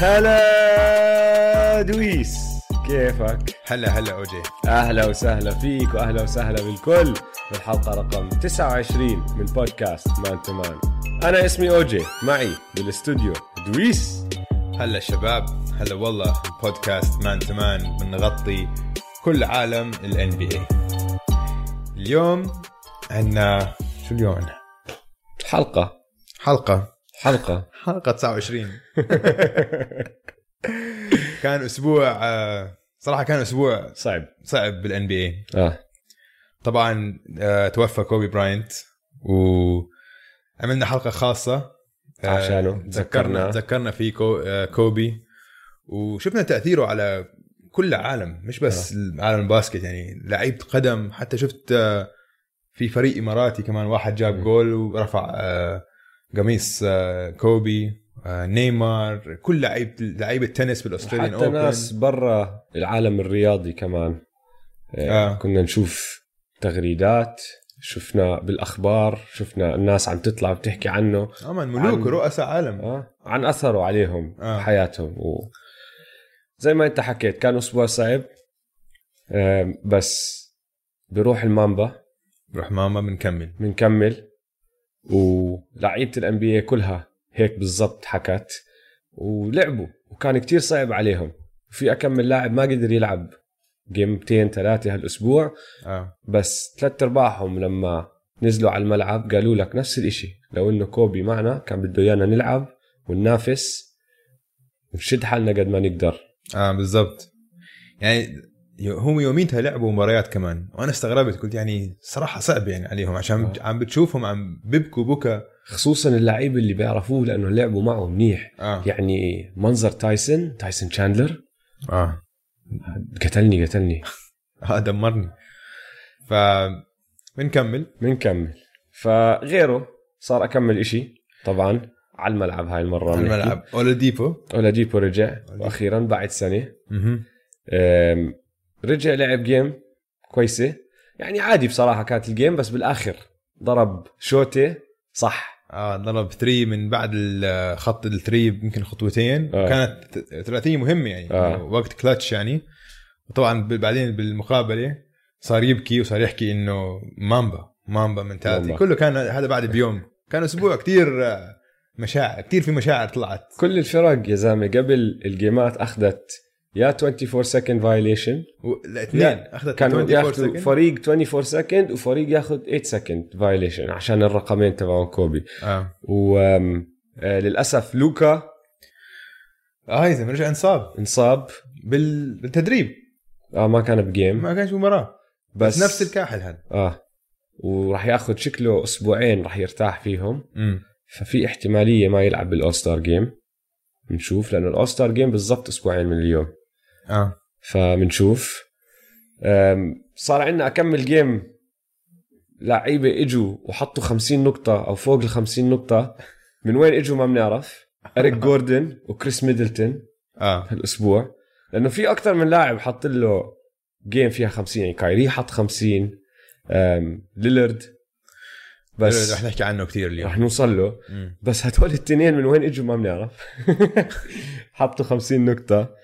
هلا دويس كيفك؟ هلا هلا أوجي. أهلا وسهلا فيك وأهلا وسهلا بالكل بالحلقة رقم 29 من بودكاست Man to Man أنا اسمي أوجي معي بالاستوديو دويس. هلا شباب هلا والله بودكاست Man to Man بنغطي كل عالم ال NBA اليوم عندنا شو اليوم عندنا؟ حلقة. حلقة. حلقة. حلقة 29 كان أسبوع آه، صراحة كان أسبوع صعب. صعب بال NBA آه. طبعا آه، توفى كوبي براينت وعملنا حلقة خاصة. آه، عشانه. تذكرنا تذكرنا. فيه كو- آه، كوبي. وشفنا تأثيره على كل العالم مش بس عالم الباسكت يعني لعيبة قدم. حتى شفت آه، في فريق إماراتي كمان واحد جاب. جول ورفع آه، قميص آه، كوبي آه، نيمار كل لعيبه لعيبة تنس بال Australian حتى Open ناس برا العالم الرياضي كمان آه. آه. كنا نشوف تغريدات شفنا بالأخبار شفنا الناس عم تطلع بتحكي عنه أمان ملوك عن- ورؤساء عالم آه. عن أثره عليهم آه. حياتهم و... زي ما انت حكيت كان أسبوع صعب آه بس بروح ال Mamba روح Mamba بنكمل بنكمل ولعيبة ال NBA كلها هيك بالضبط حكت ولعبوا وكان كتير صعب عليهم. وفي اكم لاعب ما قدر يلعب جيمتين ثلاثة هالأسبوع آه. بس ثلاث أرباعهم لما نزلوا على الملعب قالوا لك نفس الإشي. لو إنه كوبي معنا كان بده إيانا نلعب وننافس ونشد حالنا قد ما نقدر. آه بالضبط. يعني هم يوميتها لعبوا مباريات كمان. وأنا استغربت قلت يعني صراحة صعب يعني عليهم عشان آه. عم بتشوفهم عم بيبكوا بكى خصوصا اللعيبه اللي بيعرفوه لأنه لعبوا معه منيح. آه. يعني منظر تايسون تايسون شاندلر. آه. قتلني قتلني. آه دمرني. ف بنكمل. بنكمل. فغيره صار أكم إشي طبعا على الملعب هاي المرة على. الملعب. أولاديبو. أولاديبو رجع وأخيرا بعد سنة. رجع لعب game كويسة. يعني عادي بصراحة كانت ال game بس بالآخر ضرب شوتة صح. آه ضرب three من بعد ال- خط ال three يمكن خطوتين. آه. كانت ثلاثيه مهمة يعني آه. وقت كلتش يعني. وطبعا بعدين بالمقابلة صار يبكي وصار يحكي إنه Mamba Mamba Mentality. كله كان هذا بعد بيوم. كان أسبوع كثير آه، مشاعر كثير في مشاعر طلعت. كل الفرق يا زلمة قبل الجيمات أخذت يا 24 second violation الاثنين لا، اخذت كانوا 24 ياخذوا second. فريق 24 second وفريق ياخذ 8 second violation عشان الرقمين تبعون كوبي. آه. وللاسف لوكا آه يا زلمه رجع انصاب. انصاب. بال... بالتدريب. آه ما كان ب game ما كانش مباراة. بس, بس نفس الكاحل هذا. آه. وراح ياخذ شكله أسبوعين راح يرتاح فيهم. امم ففي احتمالية ما يلعب بال All-Star Game بنشوف لأنه ال All-Star Game بالضبط أسبوعين من اليوم. آه. فبنشوف صار عندنا أكمل جيم لعيبة إجوا وحطوا 50 نقطة أو فوق ال 50 نقطة. من وين إجوا ما بنعرف. إريك جوردن وكريس ميدلتون آه. هالأسبوع. لأنه في أكثر من لاعب حط له game فيها 50 يعني كايري حط 50 أم، ليلرد بس رح نحكي عنه كثير اليوم. رح نوصل له. مم. بس هدول التنين من وين إجوا ما بنعرف. حطوا 50 نقطة.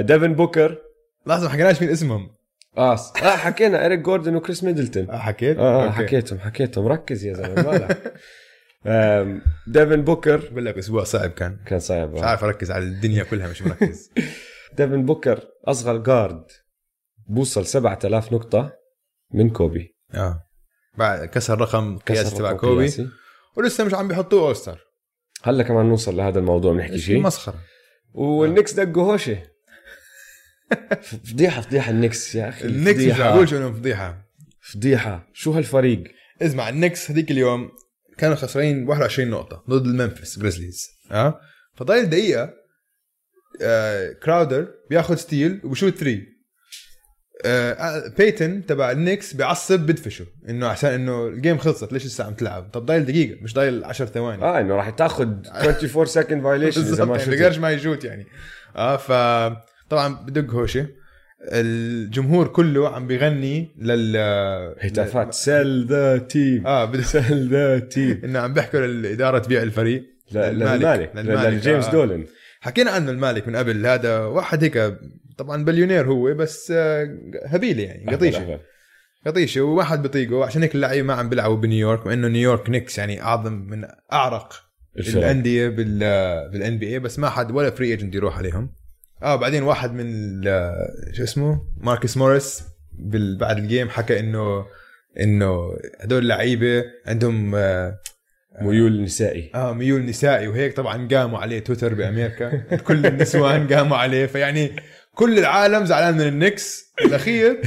ديفن بوكر. لحظة ما حكيناش مين اسمهم. آه آه حكينا. اريك جوردن وكريس ميدلتون. آه حكيت؟ آه, آه. حكيتهم حكيتهم. ركز يا زلمة مالك ديفن بوكر. بقول لك أسبوع صعب كان. كان صعب مش آه. عارف أركز على الدنيا كلها مش مركز. ديفن بوكر أصغر guard بوصل 7000 نقطة من كوبي. آه. بعد كسر رقم قياسي تبع كوبي. قياسي. ولسه مش عم بيحطوه All-Star هلا كمان نوصل لهذا الموضوع بنحكي شيء. مسخرة. والنكس دقوا هوشة. فضيحة فضيحة النكس يا أخي النكس مش شو انهم فضيحة. فضيحة. شو هالفريق؟ اسمع ال Knicks هذيك اليوم كانوا خسرانين 21 نقطة ضد الممفيس جريزليز آه فضايل دقيقة آه كراودر بياخذ steal وبشوت three آه بيتن تبع ال Knicks بيعصب بدفشه إنه عشان إنه ال game خلصت ليش لسه عم تلعب؟ طب ضايل دقيقة مش ضايل 10 ثواني. آه إنه راح تاخذ 24 second violation إذا ما يعني شفت ما يشوت يعني. آه ف طبعا بدق هوشه الجمهور كله عم بيغني لل هتافات sell the team. آه بد- sell the team. إنه عم بيحكوا للاداره تبيع الفريق. للمالك. لجيمس آه. دولن. حكينا عنه المالك من قبل. هذا واحد هيك طبعا بليونير هو بس آه، هبيله يعني قطيشة. قطيشة وواحد بيطيقه عشان هيك اللعيبة ما عم بيلعبوا بنيويورك وانه New York Knicks يعني أعظم من أعرق. الأندية بال بال NBA بس ما حد ولا free agent يروح عليهم. آه بعدين واحد من شو اسمه؟ ماركس موريس بعد ال game حكى انه إنه هدول اللعيبة عندهم آه ميول نسائي. آه ميول نسائي. وهيك طبعا قاموا عليه تويتر بأمريكا. كل النسوان قاموا عليه. فيعني كل العالم زعلان من ال Knicks. الأخير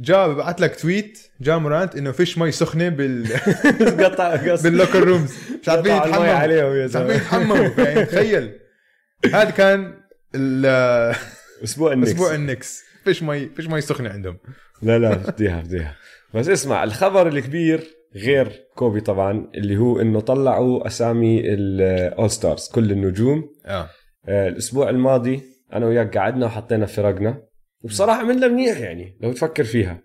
جا ببعث لك tweet جا مورانت إنه فيش مي سخنة بال قطع بال locker rooms مش عارفين يتحمموا. عليهم يا مش عارفين زلمه يتحمموا. يعني تخيل. هذا كان أسبوع ال Knicks. أسبوع ال Knicks. فيش مي فيش مي سخنة عندهم. لا لا فضيحه فضيحه بس اسمع الخبر الكبير غير كوبي طبعا اللي هو إنه طلعوا أسامي ال All Stars كل النجوم. آه. آه، الأسبوع الماضي أنا وياك قعدنا وحطينا فرقنا وبصراحة عملنا منيح يعني لو تفكر فيها.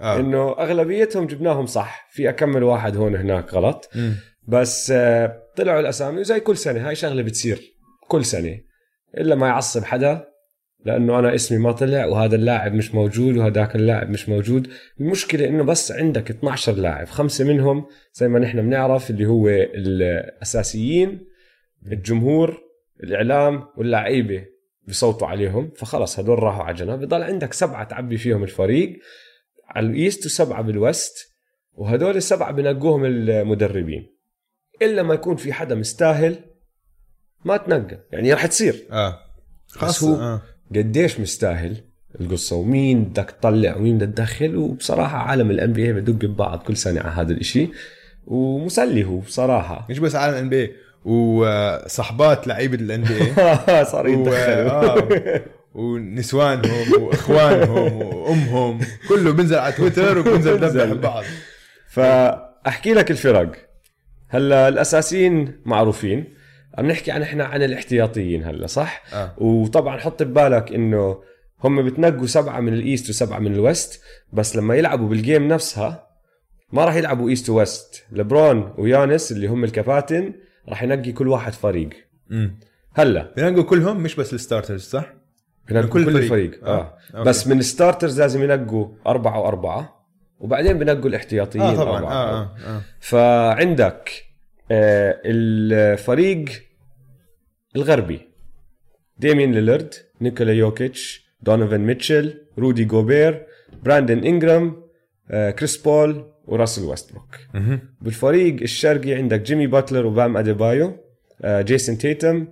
آه. إنه أغلبيتهم جبناهم صح في أكم واحد هون هناك غلط. مم. بس آه، طلعوا الأسامي وزي كل سنة هاي شغلة بتصير كل سنة. إلا ما يعصب حدا لأنه أنا اسمي ما طلع وهذا اللاعب مش موجود وهذاك اللاعب مش موجود. المشكلة إنه بس عندك 12 لاعب خمسة منهم زي ما نحن بنعرف اللي هو الأساسيين الجمهور الإعلام واللعيبة بصوتوا عليهم. فخلص هدول راحوا على جنب بضل عندك سبعة تعبي فيهم الفريق على ال East وسبعة بال West وهدول السبعة بنقوهم المدربين. إلا ما يكون في حدا مستاهل ما تنقى. يعني رح تصير. آه. بس هو- آه. قديش مستاهل القصة ومين بدك تطلع ومين بدك تدخل. وبصراحة عالم ال NBA بدق ببعض كل سنة على هذا الإشي. ومسلي هو بصراحة. مش بس عالم NBA وصحبات لعيبة ال NBA صار و- يتدخلوا. آه. ونسوانهم وإخوانهم وأمهم. كله بينزل على تويتر وبينزل يدبح بينزل. ببعض فأحكي لك الفرق. هلا الأساسيين معروفين. عم نحكي عن إحنا عن الاحتياطيين هلا صح آه. وطبعا حط ببالك إنه هم بتنقوا سبعة من ال East وسبعة من ال West بس لما يلعبوا بال game نفسها ما راح يلعبوا East و West لبرون ويانس اللي هم الكباتن راح ينقي كل واحد فريق امم هلا بينقوا كلهم مش بس ال starters صح؟ بينقوا كل كل, كل فريق. فريق آه. آه, okay. بس من ال starters لازم ينقوا أربعة وأربعة وبعدين بنقوا الاحتياطيين آه طبعا أربعة. آه آه, آه. فعندك آه، الفريق الغربي ديمين ليلرد نيكولا يوكيتش دونيفن ميتشل رودي جوبير براندن انجرام آه، كريس بول وراسل ويستبروك. بالفريق الشرقي عندك جيمي باتلر وبام أديبايو آه، جيسون تيتم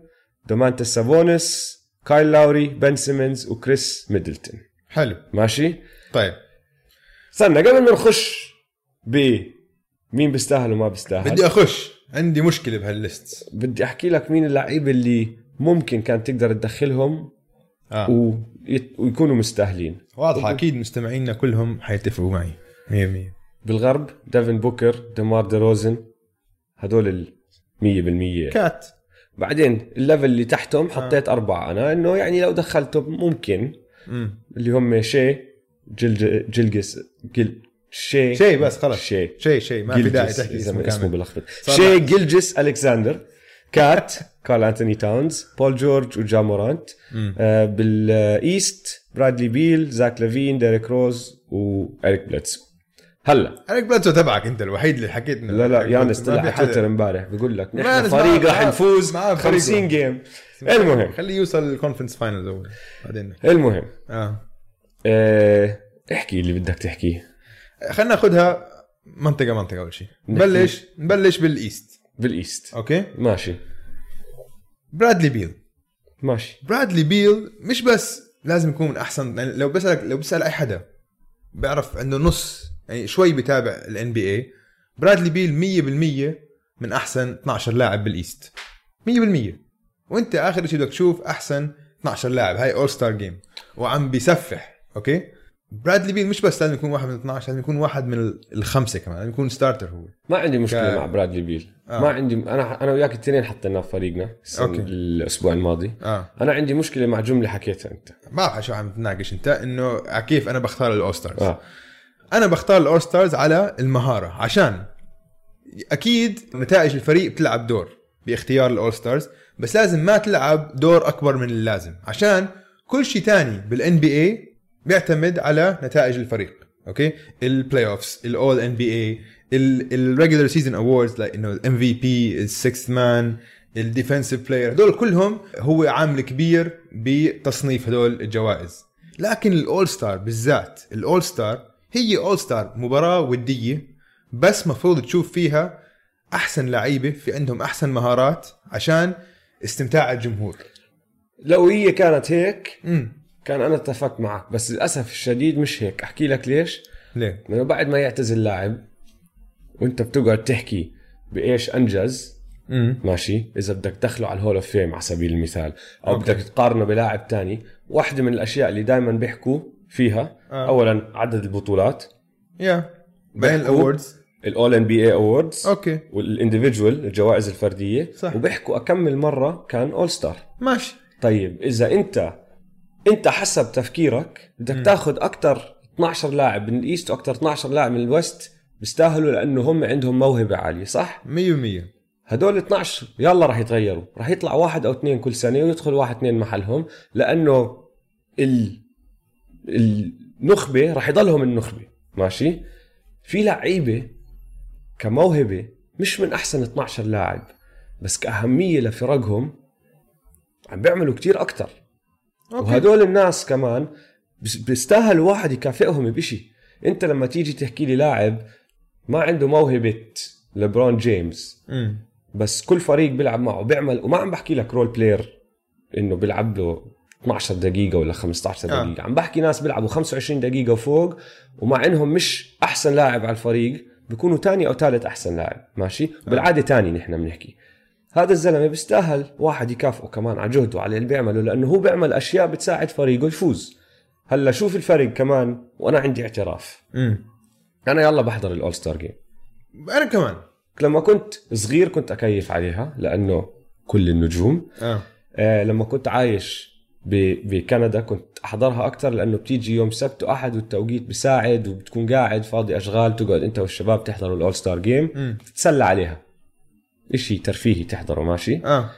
دومانتس سافونس كايل لاوري بن سيمنز وكريس ميدلتون. حلو. ماشي؟ طيب. استنى قبل ما نخش ب مين بيستاهل وما بيستاهل؟ بدي أخش. عندي مشكلة بهال list. بدي أحكي لك مين اللعيبه اللي ممكن كانت تقدر تدخلهم آه. ويت- ويكونوا مستاهلين. واضحه أكيد مستمعينا كلهم حيتفقوا معي. 100% بالغرب ديفن بوكر ديمار دي روزن هدول ال 100% كات. بعدين ال level اللي تحتهم حطيت أربعة. أنا إنه يعني لو دخلتهم ممكن. امم اللي هم شي جل جلجس جل شي شيء بس خلص شي شيء شيء. ما في داعي تحكي اسمه اسمه بلخبط شي. جلجس ألكساندر. كات كارل أنتوني تاونز بول جورج وجا مورانت. مم. آه بال East برادلي بيل زاك لافين ديريك روز وإريك بليتسو هلا. عليك بليتسو تبعك أنت الوحيد اللي حكيت لا لا يانس طلع على. تويتر امبارح بقول لك نحن فريق راح نفوز معاه فريقه. 50 game المهم. خليه يوصل ال conference finals أول بعدين. المهم. آه. آه احكي اللي بدك تحكيه. خلينا ناخذها منطقة منطقة أول شيء. نبلش نبلش بال East. بال East. okay؟ ماشي. برادلي بيل. ماشي. برادلي بيل مش بس لازم يكون من أحسن يعني لو بسالك لو بسأل أي حدا بيعرف عنده نص يعني شوي بتابع ال NBA برادلي بيل 100% من أحسن 12 لاعب بال East. 100% وأنت آخر شيء بدك تشوف أحسن 12 لاعب. هاي All Star game وعم بيسفح. okay؟ برادلي بيل مش بس لازم يكون واحد من 12 لازم يكون واحد من ال- الخمسة كمان لازم يكون starter هو. ما عندي مشكلة ك- مع برادلي بيل آه. ما عندي أنا أنا وياك الاثنين حطيناه في فريقنا okay. الأسبوع الماضي. آه. أنا عندي مشكلة مع جملة حكيتها أنت. ما بعرف شو عم تناقش أنت إنه كيف أنا بختار ال All Stars آه. أنا بختار ال All Stars على المهارة عشان أكيد نتائج الفريق بتلعب دور باختيار ال All Stars بس لازم ما تلعب دور أكبر من اللازم عشان كل شيء تاني بال NBA بيعتمد على نتائج الفريق okay؟ ال playoffs ال All NBA ال regular season awards like انه ال MVP ال sixth man defensive player هدول كلهم هو عامل كبير بتصنيف هدول الجوائز. لكن ال all star بالذات ال all star هي all star مباراة ودية بس مفروض تشوف فيها أحسن لعيبة في عندهم أحسن مهارات عشان استمتاع الجمهور. لو هي كانت هيك كان أنا اتفق معك بس للأسف الشديد مش هيك. أحكي لك ليش؟ ليه؟ لأنه بعد ما يعتزل لاعب وأنت بتقعد تحكي بإيش أنجز امم ماشي؟ إذا بدك تدخله على ال hall of fame على سبيل المثال أو okay. بدك تقارنه بلاعب تاني واحدة من الأشياء اللي دائما بيحكوا فيها آه. اولا عدد البطولات. yeah. بيحكوا ال awards. ال all NBA awards okay. وال individual الجوائز الفردية. صح. وبيحكوا أكمل مرة كان all star ماشي. طيب إذا أنت انت حسب تفكيرك بدك تاخذ أكثر 12 لاعب من ال east وأكثر 12 لاعب من ال west بيستاهلوا لأنه هم عندهم موهبة عالية صح؟ 100% هدول 12 يلا راح يتغيروا راح يطلع واحد أو اثنين كل سنة ويدخل واحد اثنين محلهم لأنه ال... النخبة راح يضلهم النخبة ماشي؟ في لعيبة كموهبة مش من أحسن 12 لاعب بس كأهمية لفرقهم عم بيعملوا كتير أكتر. أوكي. وهدول الناس كمان بيستاهل واحد يكافئهم بشيء أنت لما تيجي تحكي لي لاعب ما عنده موهبة لبرون جيمس امم بس كل فريق بيلعب معه بيعمل وما عم بحكي لك role player إنه بيلعب له 12 دقيقة ولا 15 آه. دقيقة. عم بحكي ناس بيلعبوا 25 دقيقة وفوق ومع انهم مش أحسن لاعب على الفريق بيكونوا تاني أو ثالث أحسن لاعب. ماشي؟ بالعادة تاني نحن بنحكي. هذا الزلمة بيستاهل واحد يكافئه كمان على جهده على اللي بيعمله لأنه هو بيعمل أشياء بتساعد فريقه يفوز. هلأ شوف الفرق كمان وأنا عندي اعتراف. امم أنا يلا بحضر ال all star game أنا كمان. لما كنت صغير كنت أكيف عليها لأنه كل النجوم. آه. آه لما كنت عايش بكندا كنت أحضرها أكثر لأنه بتيجي يوم سبت وأحد والتوقيت بيساعد وبتكون قاعد فاضي أشغال تقعد أنت والشباب تحضروا ال all star game تتسلى عليها. إشي ترفيهي تحضره ماشي؟ آه.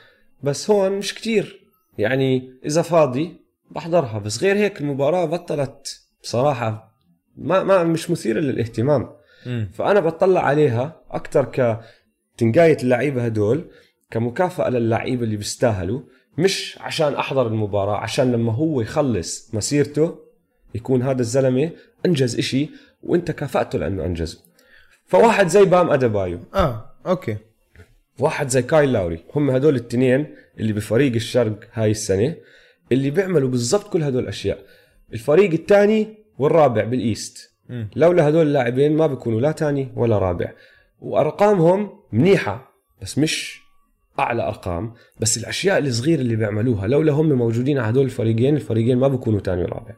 بس هون مش كتير. يعني إذا فاضي بحضرها بس غير هيك المباراة بطلت بصراحة ما ما مش مثيرة للاهتمام. امم فأنا بطلع عليها أكثر كتنقايه اللعيبة هدول كمكافأة للعيبه اللي بيستاهلوا مش عشان أحضر المباراة عشان لما هو يخلص مسيرته يكون هذا الزلمة أنجز إشي وأنت كافأته لأنه انجزه فواحد زي بام أديبايو. آه okay. واحد زي كايل لاوري. هم هدول التنين اللي بفريق الشرق هاي السنة اللي بيعملوا بالضبط كل هدول الأشياء. الفريق الثاني والرابع بال east. لولا هدول اللاعبين ما بيكونوا لا تاني ولا رابع. وأرقامهم منيحة بس مش أعلى أرقام. بس الأشياء الصغيرة اللي بيعملوها لولا هم موجودين على هدول الفريقين الفريقين ما بيكونوا تاني ورابع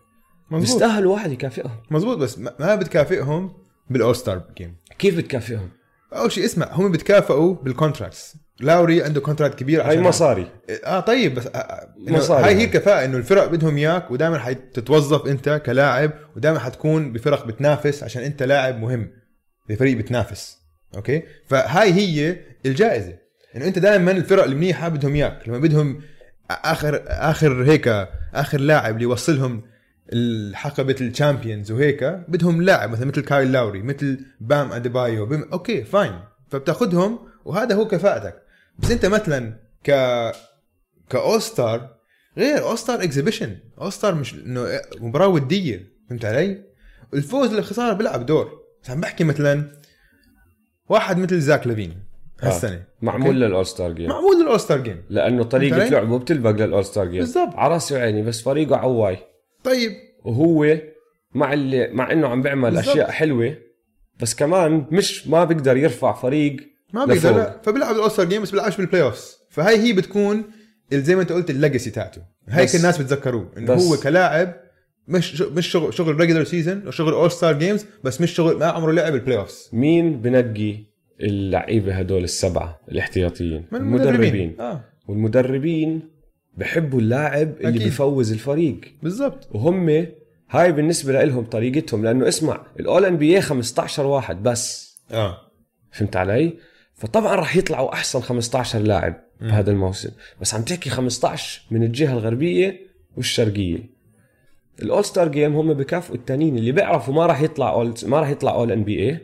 مزبوط بيستاهلوا واحد يكافئهم. مزبوط بس ما ما بتكافئهم بال all star game. كيف بتكافئهم؟ أول شيء اسمع هم بيتكافئوا بال contracts لاوري عنده contract كبير هاي عشان مصاري. آه طيب بس آه، آه مصاري هاي هاي. هي الكفاءة إنه الفرق بدهم إياك ودائما حتتوظف أنت كلاعب ودائما حتكون بفرق بتنافس عشان أنت لاعب مهم بفريق بتنافس. okay؟ فهاي هي الجائزة. إنه أنت دائما الفرق المنيحة بدهم إياك. لما بدهم آخر آخر هيك آخر لاعب اللي يوصلهم الحقبة ال champions وهيك بدهم لاعب مثلا مثل كايل لاوري مثل بام أديبايو بم... okay fine فبتأخذهم وهذا هو كفاءتك. بس أنت مثلا ك ك all star غير all star exhibition all star مش إنه مباراة ودية فهمت علي؟ الفوز والخساره بيلعب دور. بس عم بحكي مثلا واحد مثل زاك لافين هالسنة. معمول للاول ستار جيم معمول للاول ستار جيم لأنه طريقة؟ لعبه بتلبق لل all star game بالضبط. على رأسي وعيني بس فريقه عواي. طيب. وهو مع اللي مع إنه عم بيعمل بالضبط. أشياء حلوة بس كمان مش ما بيقدر يرفع فريق ما بيقدر. لا. فبيلعب ال all star game بس بيلعبش بال playoffs فهي هي بتكون زي ما أنت قلت ال legacy تاعته. هيك الناس بتذكروه إنه هو كلاعب مش مش شغل شغل regular season وشغل all star games بس مش شغل ما عمره لعب ال playoffs مين بنقي اللعيبة هدول السبعة الاحتياطيين؟ من المدربين. آه. والمدربين بحبوا اللاعب اللي أكيد. بيفوز الفريق. بالضبط. وهم هاي بالنسبة لهم طريقتهم لأنه اسمع ال all NBA 15 واحد بس. آه. فهمت علي؟ فطبعا راح يطلعوا أحسن 15 لاعب بهذا الموسم. بس عم تحكي 15 من الجهة الغربية والشرقية. ال all star game هم بكافئوا التانيين اللي بيعرفوا ما راح يطلع اول ما راح يطلع all NBA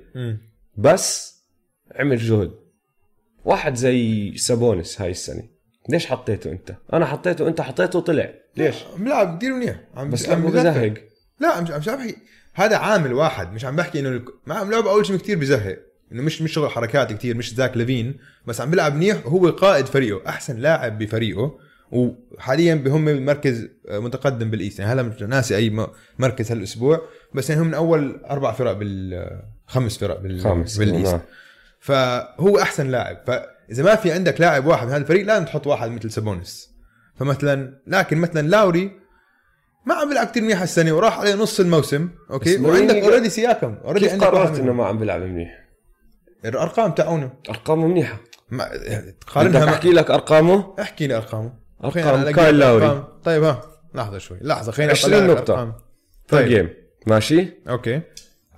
بس عمل جهد. واحد زي سابونس هاي السنة. ليش حطيته انت؟ أنا حطيته انت حطيته طلع ليش؟ بلعب كثير منيح. عم بس عم لما بزهق. لا عم عم بحكي هذا عامل واحد. مش عم بحكي إنه ما عم لعب أول شيء كثير بزهق. إنه مش مش شغل حركات كثير مش زاك لافين. بس عم بيلعب منيح. وهو قائد فريقه أحسن لاعب بفريقه. وحاليا هم المركز متقدم بال east. يعني هلا مش ناسي أي مركز هالأسبوع. بس يعني هم من أول أربع فرق بال خمس فرق بال خامس بال east. نعم. فهو أحسن لاعب. فاذا ما في عندك لاعب واحد من هذا الفريق لازم تحط واحد مثل سابونس فمثلا لكن مثلا لاوري ما عم بيلعب كثير منيح السنة وراح عليه نص الموسم okay؟ وعندك already سياكم already عندك قررت إنه. ما عم بيلعب منيح؟ الأرقام تاعونه. أرقامه منيحة. ما بدك تقارنها مع أحكي لك أرقامه؟ احكي لي أرقامه. نلاقي كايل لاوري. أرقام. طيب ها لحظة شوي لحظة خلينا 20 أطلع لك نقطة. أرقام. per طيب. game ماشي؟ okay.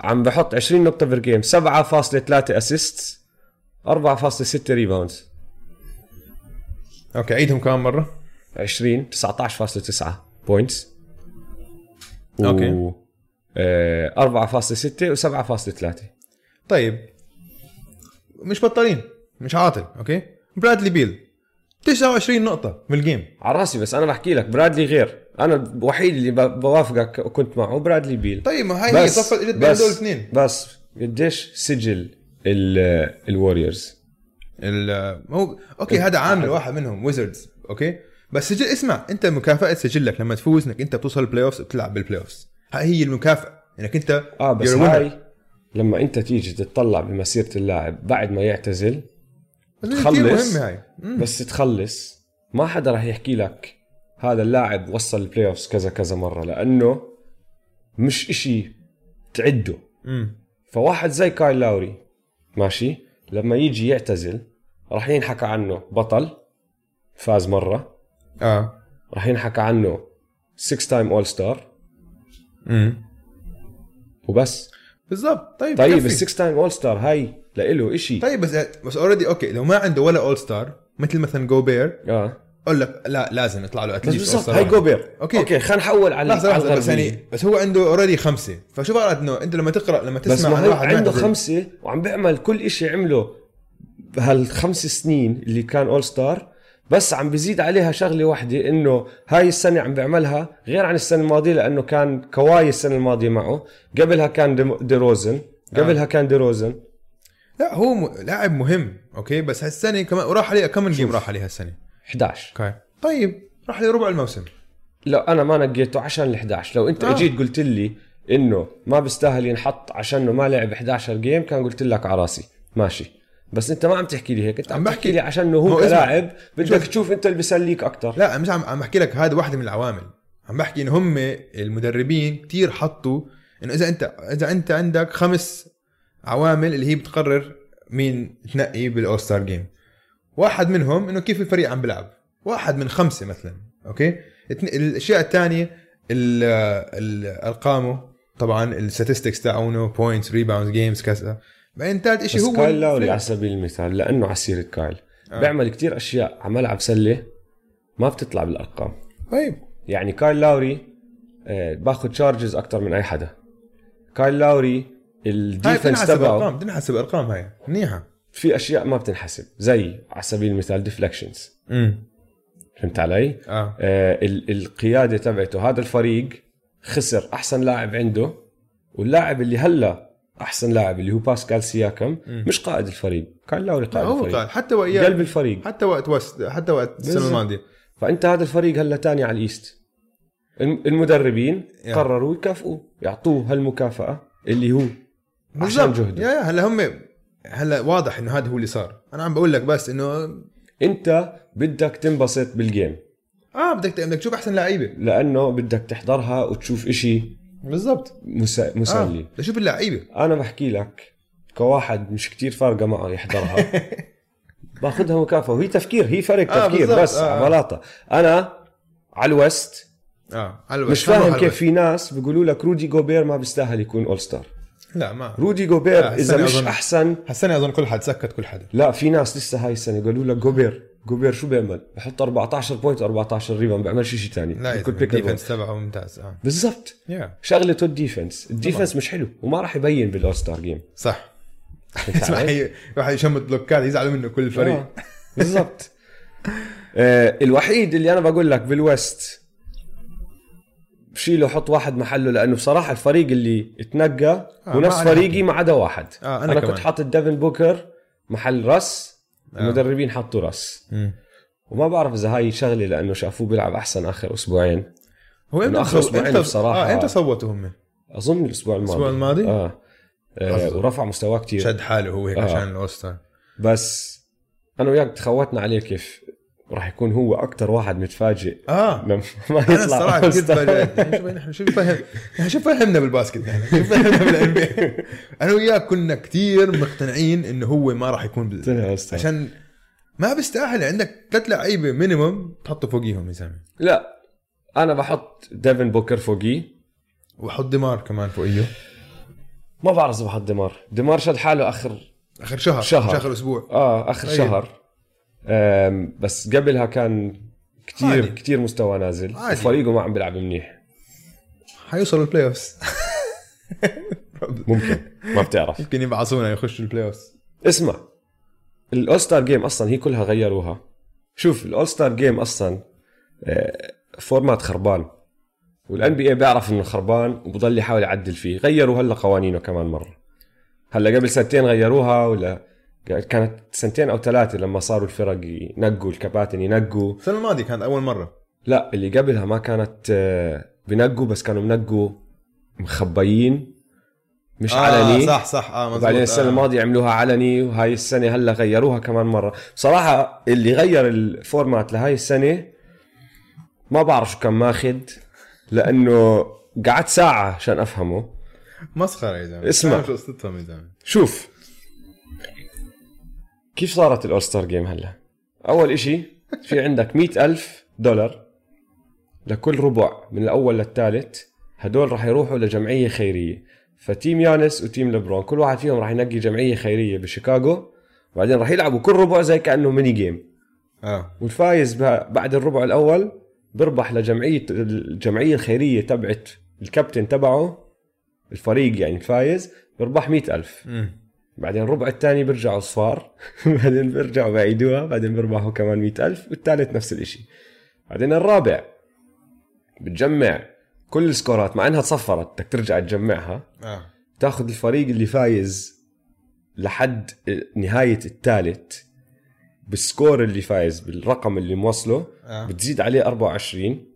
عم بحط 20 نقطة per game 7.3 assist 4.6 rebounds okay عيدهم كمان مرة. 20 19.9 points okay. و آه، 4.6 و7.3 طيب. مش بطالين مش عاطل okay؟ برادلي بيل 29 نقطة بال game على راسي بس أنا بحكي لك برادلي غير. أنا الوحيد اللي بوافقك كنت معه برادلي بيل. طيب ما هي صفت اجت بين دول الاثنين بس قديش سجل ال Warriors ال- هو okay هذا عامل واحد منهم Wizards okay بس سجل اسمع أنت مكافأة سجلك لما تفوز إنك أنت بتوصل ال playoff بتلعب بال play off هاي هي المكافأة إنك أنت آه بس winner. هاي لما أنت تيجي تطلع بمسيرة اللاعب بعد ما يعتزل تخلص. هاي. بس تخلص ما حدا راح يحكي لك هذا اللاعب وصل ال playoff كذا كذا مرة لأنه مش إشي تعده مم. فواحد زي كايل لاوري ماشي؟ لما يجي يعتزل راح ينحكى عنه بطل فاز مرة. آه. راح ينحكى عنه 6 time all star امم وبس. بالضبط. طيب طيب. ال 6 time all star هاي لإله إشي. طيب بس بس already okay لو ما عنده ولا all star مثل مثلا جوبير آه. أقول لك لا لازم يطلع له بس at least بالضبط هاي جوبير. okay. okay خلينا نحول على لحظه لحظه بس. يعني بس هو عنده already خمسة. فشو بعرف إنه أنت لما تقرأ لما بس تسمع ما عن هو واحد عنده معتزل- خمسة وعم بيعمل كل إشي عمله بهالخمس سنين اللي كان all star بس عم بزيد عليها شغلة واحدة إنه هاي السنة عم بيعملها غير عن السنة الماضية لأنه كان كواي السنة الماضية معه. قبلها كان دي- ديروزن قبلها كان ديروزن لا هو م... لاعب مهم okay بس هالسنة كمان وراح عليه كم game راح عليه هالسنة؟ 11 okay. طيب راح عليه ربع الموسم. لا أنا ما نقيته عشان ال 11 لو أنت آه. أجيت قلت لي إنه ما بيستاهل ينحط عشانه ما لعب 11 game كان قلت لك على راسي. ماشي. بس أنت ما عم تحكي لي هيك. أنت عم عم بحكي- تحكي لي عشانه هو هو. كلاعب بدك شوف. تشوف أنت اللي بيسليك أكثر لا مش عم عم بحكي لك هذا واحدة من العوامل. عم بحكي ان هم المدربين كتير حطوا إنه إذا أنت إذا أنت عندك خمس عوامل اللي هي بتقرر مين تنقي بال all star game واحد منهم إنه كيف الفريق عم بيلعب. واحد من خمسة مثلا okay؟ الأشياء الثانية أرقامه طبعا ال statistics تاعونه points rebounds games كذا بعدين ثالث شيء هو كايل لاوري. على سبيل المثال لأنه على سيرة كايل. آه. بيعمل كتير أشياء على ملعب سلة ما بتطلع بالأرقام. طيب. يعني كايل لاوري آه، باخذ charges أكثر من أي حدا. كايل لاوري ال defense بتنحسب تبعه ارقام بتنحسب ارقام هاي. منيحة. في أشياء ما بتنحسب زي على سبيل المثال deflections فهمت علي؟ آه. ال- القيادة تبعته هذا الفريق خسر أحسن لاعب عنده واللاعب اللي هلا أحسن لاعب اللي هو باسكال سياكم مش قائد الفريق كان لاوري قائد هو الفريق. حتى وياه قلب الفريق. حتى وقت وست حتى وقت السنة. الماضية. فأنت هذا الفريق هلا تاني على ال East. الم- المدربين يا. قرروا يكافئوه يعطوه هالمكافأة اللي هو عشان. جهده. يا يا هلا هم هلا واضح إنه هذا هو اللي صار أنا عم بقول لك بس إنه أنت بدك تنبسط بال game آه بدك بدك تشوف أحسن لعيبة لأنه بدك تحضرها وتشوف إشي بالضبط مسا... مسلي آه. بدك تشوف اللعيبة أنا بحكي لك كواحد مش كتير فارقة معه يحضرها باخذها مكافأة وهي تفكير هي فرق آه، تفكير بس آه. آه. بلاطه أنا على ال West آه على مش الوقت. فاهم كيف في ناس بيقولوا لك رودي جوبير ما بيستاهل يكون all star. لا ما رودي جوبير إذا مش أظن- احسن هالسنه أظن كل حد سكت كل حدا لا في ناس لسه هاي السنة قالوا لك جوبير جوبير شو بيعمل؟ بحط 14 point 14 rebound بيعملش شيء ثاني لا. ال defense تبعه ممتاز آه. بالضبط. يا شغلته ال defense. ال defense مش حلو وما راح يبين بال all star game صح. واحد يشمت بلوكات يزعلوا منه كل الفريق. آه، بالضبط. آه الوحيد اللي أنا بقول لك بال West بشيله حط واحد محله لأنه بصراحة الفريق اللي اتنقى آه، هو ما فريقي ما عدا واحد آه، أنا أنا, كمان. كنت حاطط ديفن بوكر محل رأس آه. المدربين حطوا رأس. وما بعرف إذا هاي شغلة لأنه شافوه بيلعب أحسن آخر أسبوعين هو إمتى آخر صو- أسبوعين إمتى- بصراحة- آه إمتى صوتوا هم؟ أظن الأسبوع الماضي الأسبوع الماضي؟ آه, آه. ورفع مستواه كتير شد حاله هو هيك آه. عشان ال all star بس أنا وياك تخوتنا عليه كيف راح يكون هو أكتر واحد متفاجئ. آه. لما ما يطلع أنا الصراحه. تفاجأت. يعني شوف نحن شو فهم شو فهمنا بال basket نحن شو فهمنا بال NBA أنا وياك كنا كثير مقتنعين انه هو ما راح يكون بال... عشان ما بيستاهل. عندك ثلاث لعيبة minimum تحطه فوقيهم يا زلمه لا أنا بحط ديفن بوكر فوقيه وحط دمار كمان فوقيه. ما بعرف إذا بحط دمار دمار شد حاله آخر آخر شهر. شهر. مش اخر أسبوع. آه آخر طيب. شهر. بس قبلها كان كتير عادي. كتير مستوى نازل. عادي. وفريقه ما عم بيلعب منيح. حيوصل ال playoffs ممكن. ما بتعرف. يمكن يبعثونا يخشوا ال playoffs اسمع ال All-Star Game أصلا هي كلها غيروها. شوف ال All-Star Game أصلا آه، format خربان. وال NBA بيعرف إنه خربان وبضل يحاول يعدل فيه. غيروا هلا قوانينه كمان مرة. هلأ قبل سنتين غيروها ولا كانت سنتين أو ثلاثة لما صاروا الفرق ينقوا الكباتن ينقوا. السنة الماضية كانت أول مرة. لا اللي قبلها ما كانت آه، بنقوا بس كانوا بنقوا مخبيين مش علني. صح صح. آه مزبوط وبعدين السنة آه. الماضية عملوها علني وهاي السنة هلا غيروها كمان مرة. بصراحه اللي غير ال format لهاي السنة ما بعرف شو كان ماخذ لأنه قعدت ساعة عشان أفهمه. مسخرة يا زلمة. اسمع. شو قصتهم يا زلمة؟ شوف كيف صارت ال All-Star Game هلا؟ أول إشي في عندك مئة ألف دولار لكل ربع من الأول للثالث هدول راح يروحوا لجمعية خيرية. ف team يانس و team لبرون كل واحد فيهم راح ينقي جمعية خيرية بشيكاغو وبعدين راح يلعبوا كل ربع زي كأنه mini game آه. والفايز بعد الربع الأول بربح لجمعية الجمعية الخيرية تبعت الكابتن تبعه الفريق يعني الفايز بربح مئة ألف. مم. بعدين الربع الثاني بيرجعوا صفار بعدين بيرجعوا بعيدوها بعدين بيربحوا كمان مئة ألف والثالث نفس الإشي. بعدين الرابع بتجمع كل السكورات مع إنها تصفرت بدك ترجع تجمعها آه. تاخذ الفريق اللي فايز لحد نهاية الثالث بال score اللي فايز بالرقم اللي موصله آه. بتزيد عليه 24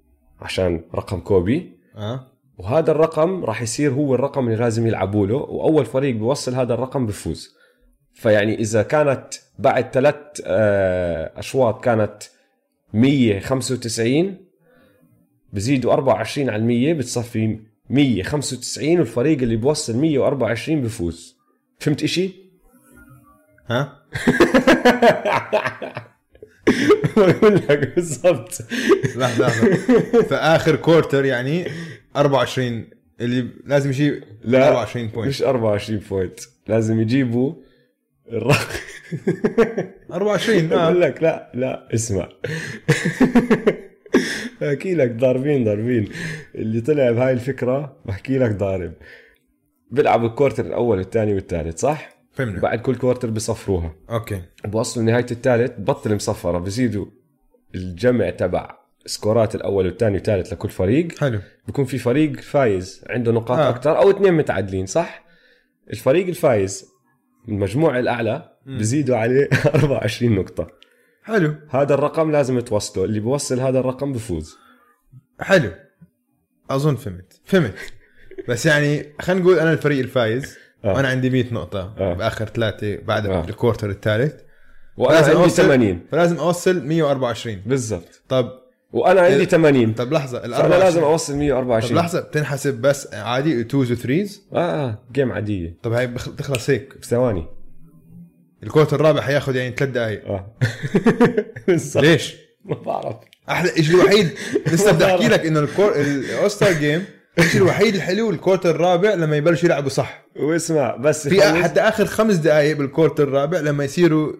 عشان رقم كوبي. آه. وهذا الرقم راح يصير هو الرقم اللي لازم يلعبوا له وأول فريق بيوصل هذا الرقم بفوز. فيعني إذا كانت بعد ثلاث آه، أشواط كانت 195 بزيدوا 24 على المية بتصفي 195 والفريق اللي بوصل 124 بفوز. فهمت إشي؟ ها؟ بقول لك بالضبط. لحظة لحظة. فآخر quarter يعني 24 اللي لازم يجيب لا 24 point مش 24 point لازم يجيبوا الرقم 24 بقول آه لك لا لا اسمع. بحكي لك ضاربين ضاربين. اللي طلع بهاي الفكرة بحكي لك ضارب. بيلعب ال quarter الأول والثاني والثالث صح؟ فهمنا. بعد كل quarter بصفروها. okay. بوصلوا نهايه الثالث بطل مصفرة بزيدوا الجمع تبع سكورات الأول والثاني والثالث لكل فريق. حلو. بيكون في فريق فايز عنده نقاط آه. أكثر أو اثنين متعادلين صح؟ الفريق الفايز المجموع الأعلى. بزيدوا عليه 24 نقطة. حلو. هذا الرقم لازم توصله اللي بوصل هذا الرقم بفوز. حلو. أظن فهمت. فهمت. بس يعني خلينا نقول أنا الفريق الفايز آه. وأنا عندي 100 نقطة آه. بآخر ثلاثة بعد آه. ال quarter الثالث. وأنا عندي أوصل- 80 فلازم أوصل 124 بالضبط. طب وأنا عندي ال- 80 طب لحظة ال فأنا لازم 24 أوصل طب 124 لحظة بتنحسب بس عادي twos و threes آه آه game عادية. طب بخ- بتخلص هيك. بثواني ال quarter الرابع حياخذ يعني ثلاث دقائق آه. ليش؟ ما بعرف. أحلى شيء الوحيد لسه بدي أحكي لك إنه الكور ال All-Star Game الشيء الوحيد الحلو ال quarter الرابع لما يبلشوا يلعبوا صح؟ واسمع بس في حتى آخر خمس دقائق بال quarter الرابع لما يصيروا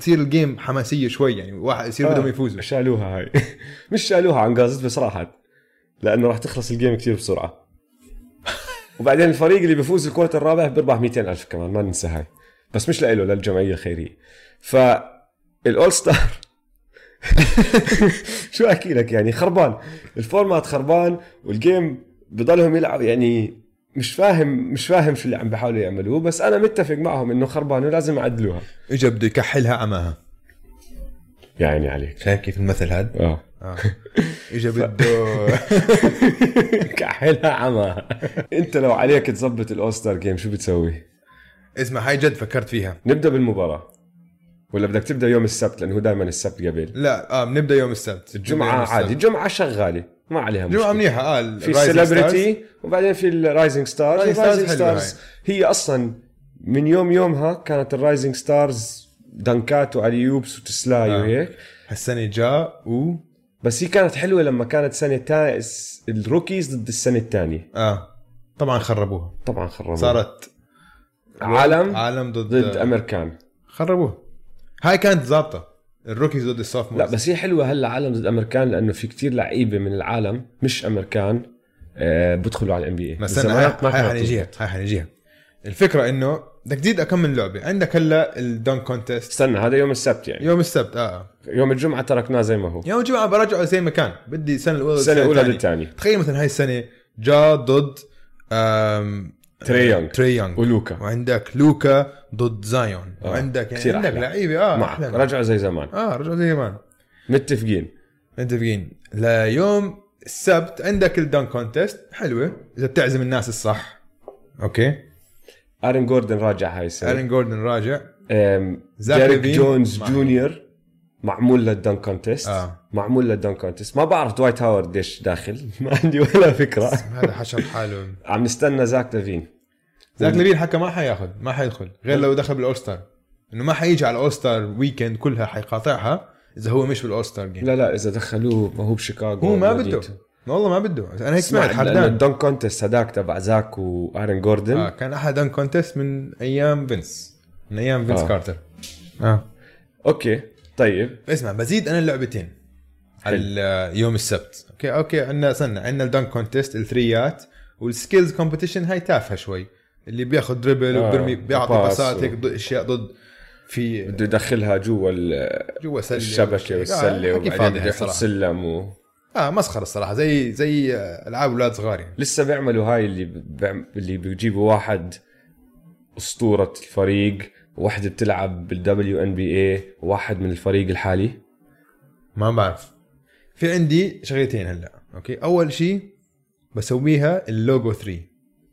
تصير ال game حماسية شوي يعني واحد يصير آه، بدهم يفوزوا شالوها هاي. مش شالوها عن قصد بس راحت لأنه راح تخلص ال game كتير بسرعة. وبعدين الفريق اللي بيفوز ال quarter الرابع بيربح 200 ألف كمان ما ننسى هاي. بس مش لإله للجمعية الخيرية. فال All-Star شو أحكي لك يعني؟ خربان. ال format خربان وال game بضلهم يلعب يعني مش فاهم مش فاهم شو اللي عم بيحاولوا يعملوه بس أنا متفق معهم إنه خربان ولازم يعدلوها. اجى بده يكحلها عماها يا عيني عليك. شايف كيف المثل هذا؟ آه. آه. اجى بده كحلها عمى. أنت لو عليك تظبط ال All-Star Game شو بتسوي؟ اسمع هاي جد فكرت فيها. نبدأ بالمباراة. ولا بدك تبدأ يوم السبت؟ لأنه هو دائما السبت قبل. لا آه بنبدأ يوم السبت. الجمعه عادي. الجمعه شغالة. ما عليها مشكلة. منيحه آه في ال celebrity وبعدين في ال Rising Stars ال Rising Stars هي أصلا من يوم يومها كانت ال Rising Stars دنكات و alley-oops وتسلاي آه. وهيك. هالسنة جاء و بس هي كانت حلوة لما كانت سنة تا... ال rookies ضد السنة الثانية. آه طبعا خربوها. طبعا خربوا صارت عالم عالم ضد ضد أمريكان. خربوها. هاي كانت ظابطة. ال rookies ضد ال soph لا بس هي حلوة هلا عالم ضد امريكان لأنه في كتير لعيبة من العالم مش أمريكان آه بدخلوا على ال NBA بس استنى هاي حنجيها هاي حنجيها الفكرة إنه بدك تزيد اكمل لعبة. عندك هلأ ال dunk contest استنى هذا يوم السبت يعني. يوم السبت آه. يوم الجمعة تركناه زي ما هو. يوم الجمعة برجعه زي ما كان. بدي السنة الأولى السنة الأولى الثانية. للثاني تخيل مثلا هاي السنة جا ضد آم، تري يونغ. تري يونغ. ولوكا. وعندك لوكا ضد زايون. آه، وعندك يعني عندك. لعيبة آه. رجعوا زي زمان. آه رجعوا زي زمان. متفقين. متفقين. ليوم السبت عندك ال dunk contest حلوة. إذا بتعزم الناس الصح. okay. أرن جوردن راجع هاي السنة. ارين جوردن راجع. ديريك جونز مع- جونيور معمول لل dunk contest آه. معمول لل dunk contest ما بعرف دوايت هاورد ليش داخل. ما عندي ولا فكرة. هذا حشر حاله. عم نستنى زاك لافين. زاك ليفين حكى ما حياخذ ما حيدخل. غير لو دخل بال All-Star إنه ما حيجي على ال All-Star Weekend كلها حيقاطعها إذا هو مش بال All-Star Game لا لا إذا دخلوه ما هو بشيكاغو هو ما. بده. والله ما بده. أنا هيك سمعت حردان ال dunk contest هداك تبع زاك وارن جوردن آه كان أحد dunk contest من أيام فينس من أيام فينس آه. كارتر آه. okay طيب. اسمع بزيد أنا اللعبتين. على ال- يوم السبت. okay okay عندنا استنى عندنا ال dunk contest الثريات. وال Skills Competition هاي تافهة شوي. اللي بياخذ dribble آه، وبرمي بيعطي و- هيك أشياء ضد في بده يدخلها جوا ال- جوا سلة الشبكة آه، والسلة فاضي وبعدين بده يحط سلم و... آه مسخرة الصراحة زي زي آه، ألعاب أولاد صغار يعني. لسه بيعملوا هاي اللي بيعم... اللي بيجيبوا واحد أسطورة الفريق وواحد بتلعب بال WNBA وواحد من الفريق الحالي. ما بعرف. في عندي شغلتين هلأ okay؟ أول شيء بسويها اللوجو 3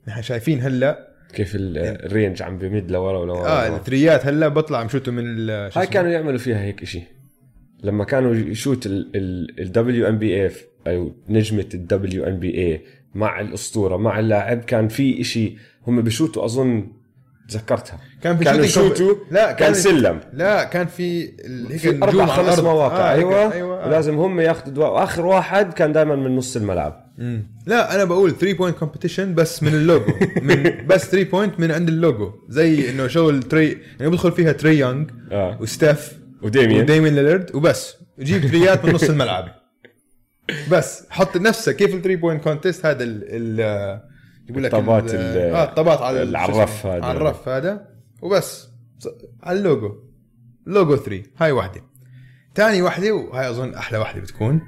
نحن شايفين هلأ كيف ال- ال range عم بيمد لورا ولورا آه. الثريات هلا بطلع مشوتوا من هاي؟ كانوا يعملوا فيها هيك إشي لما كانوا يشوت ال WNBA أو نجمة ال WNBA مع الأسطورة مع اللاعب كان في إشي هم بشوتوا أظن تذكرتها. كان في كانوا comp- يشوتوا لا كان كان سلم. لا كان في هيك أربع خمس. مواقع. آه أيوه, أيوه آه. ولازم هم ياخذوا. واخر واحد كان دائما من نص الملعب. مم. لا أنا بقول 3 point competition بس من اللوجو. من بس 3 point من عند اللوجو. زي إنه شغل تري يعني بدخل فيها تري يونغ آه. وستيف وديميان. وديميان ليلرد وبس. جيب ثريات من نص الملعب. بس حط نفسك كيف ال 3 point contest هذا ال ال يقول لك الطابات ال- ال- آه الطابات على ال- على شو الرف اسمه؟ هذا. على الرف هذا. وبس. على ال logo. logo 3 هاي واحدة. ثاني واحدة وهاي أظن أحلى واحدة بتكون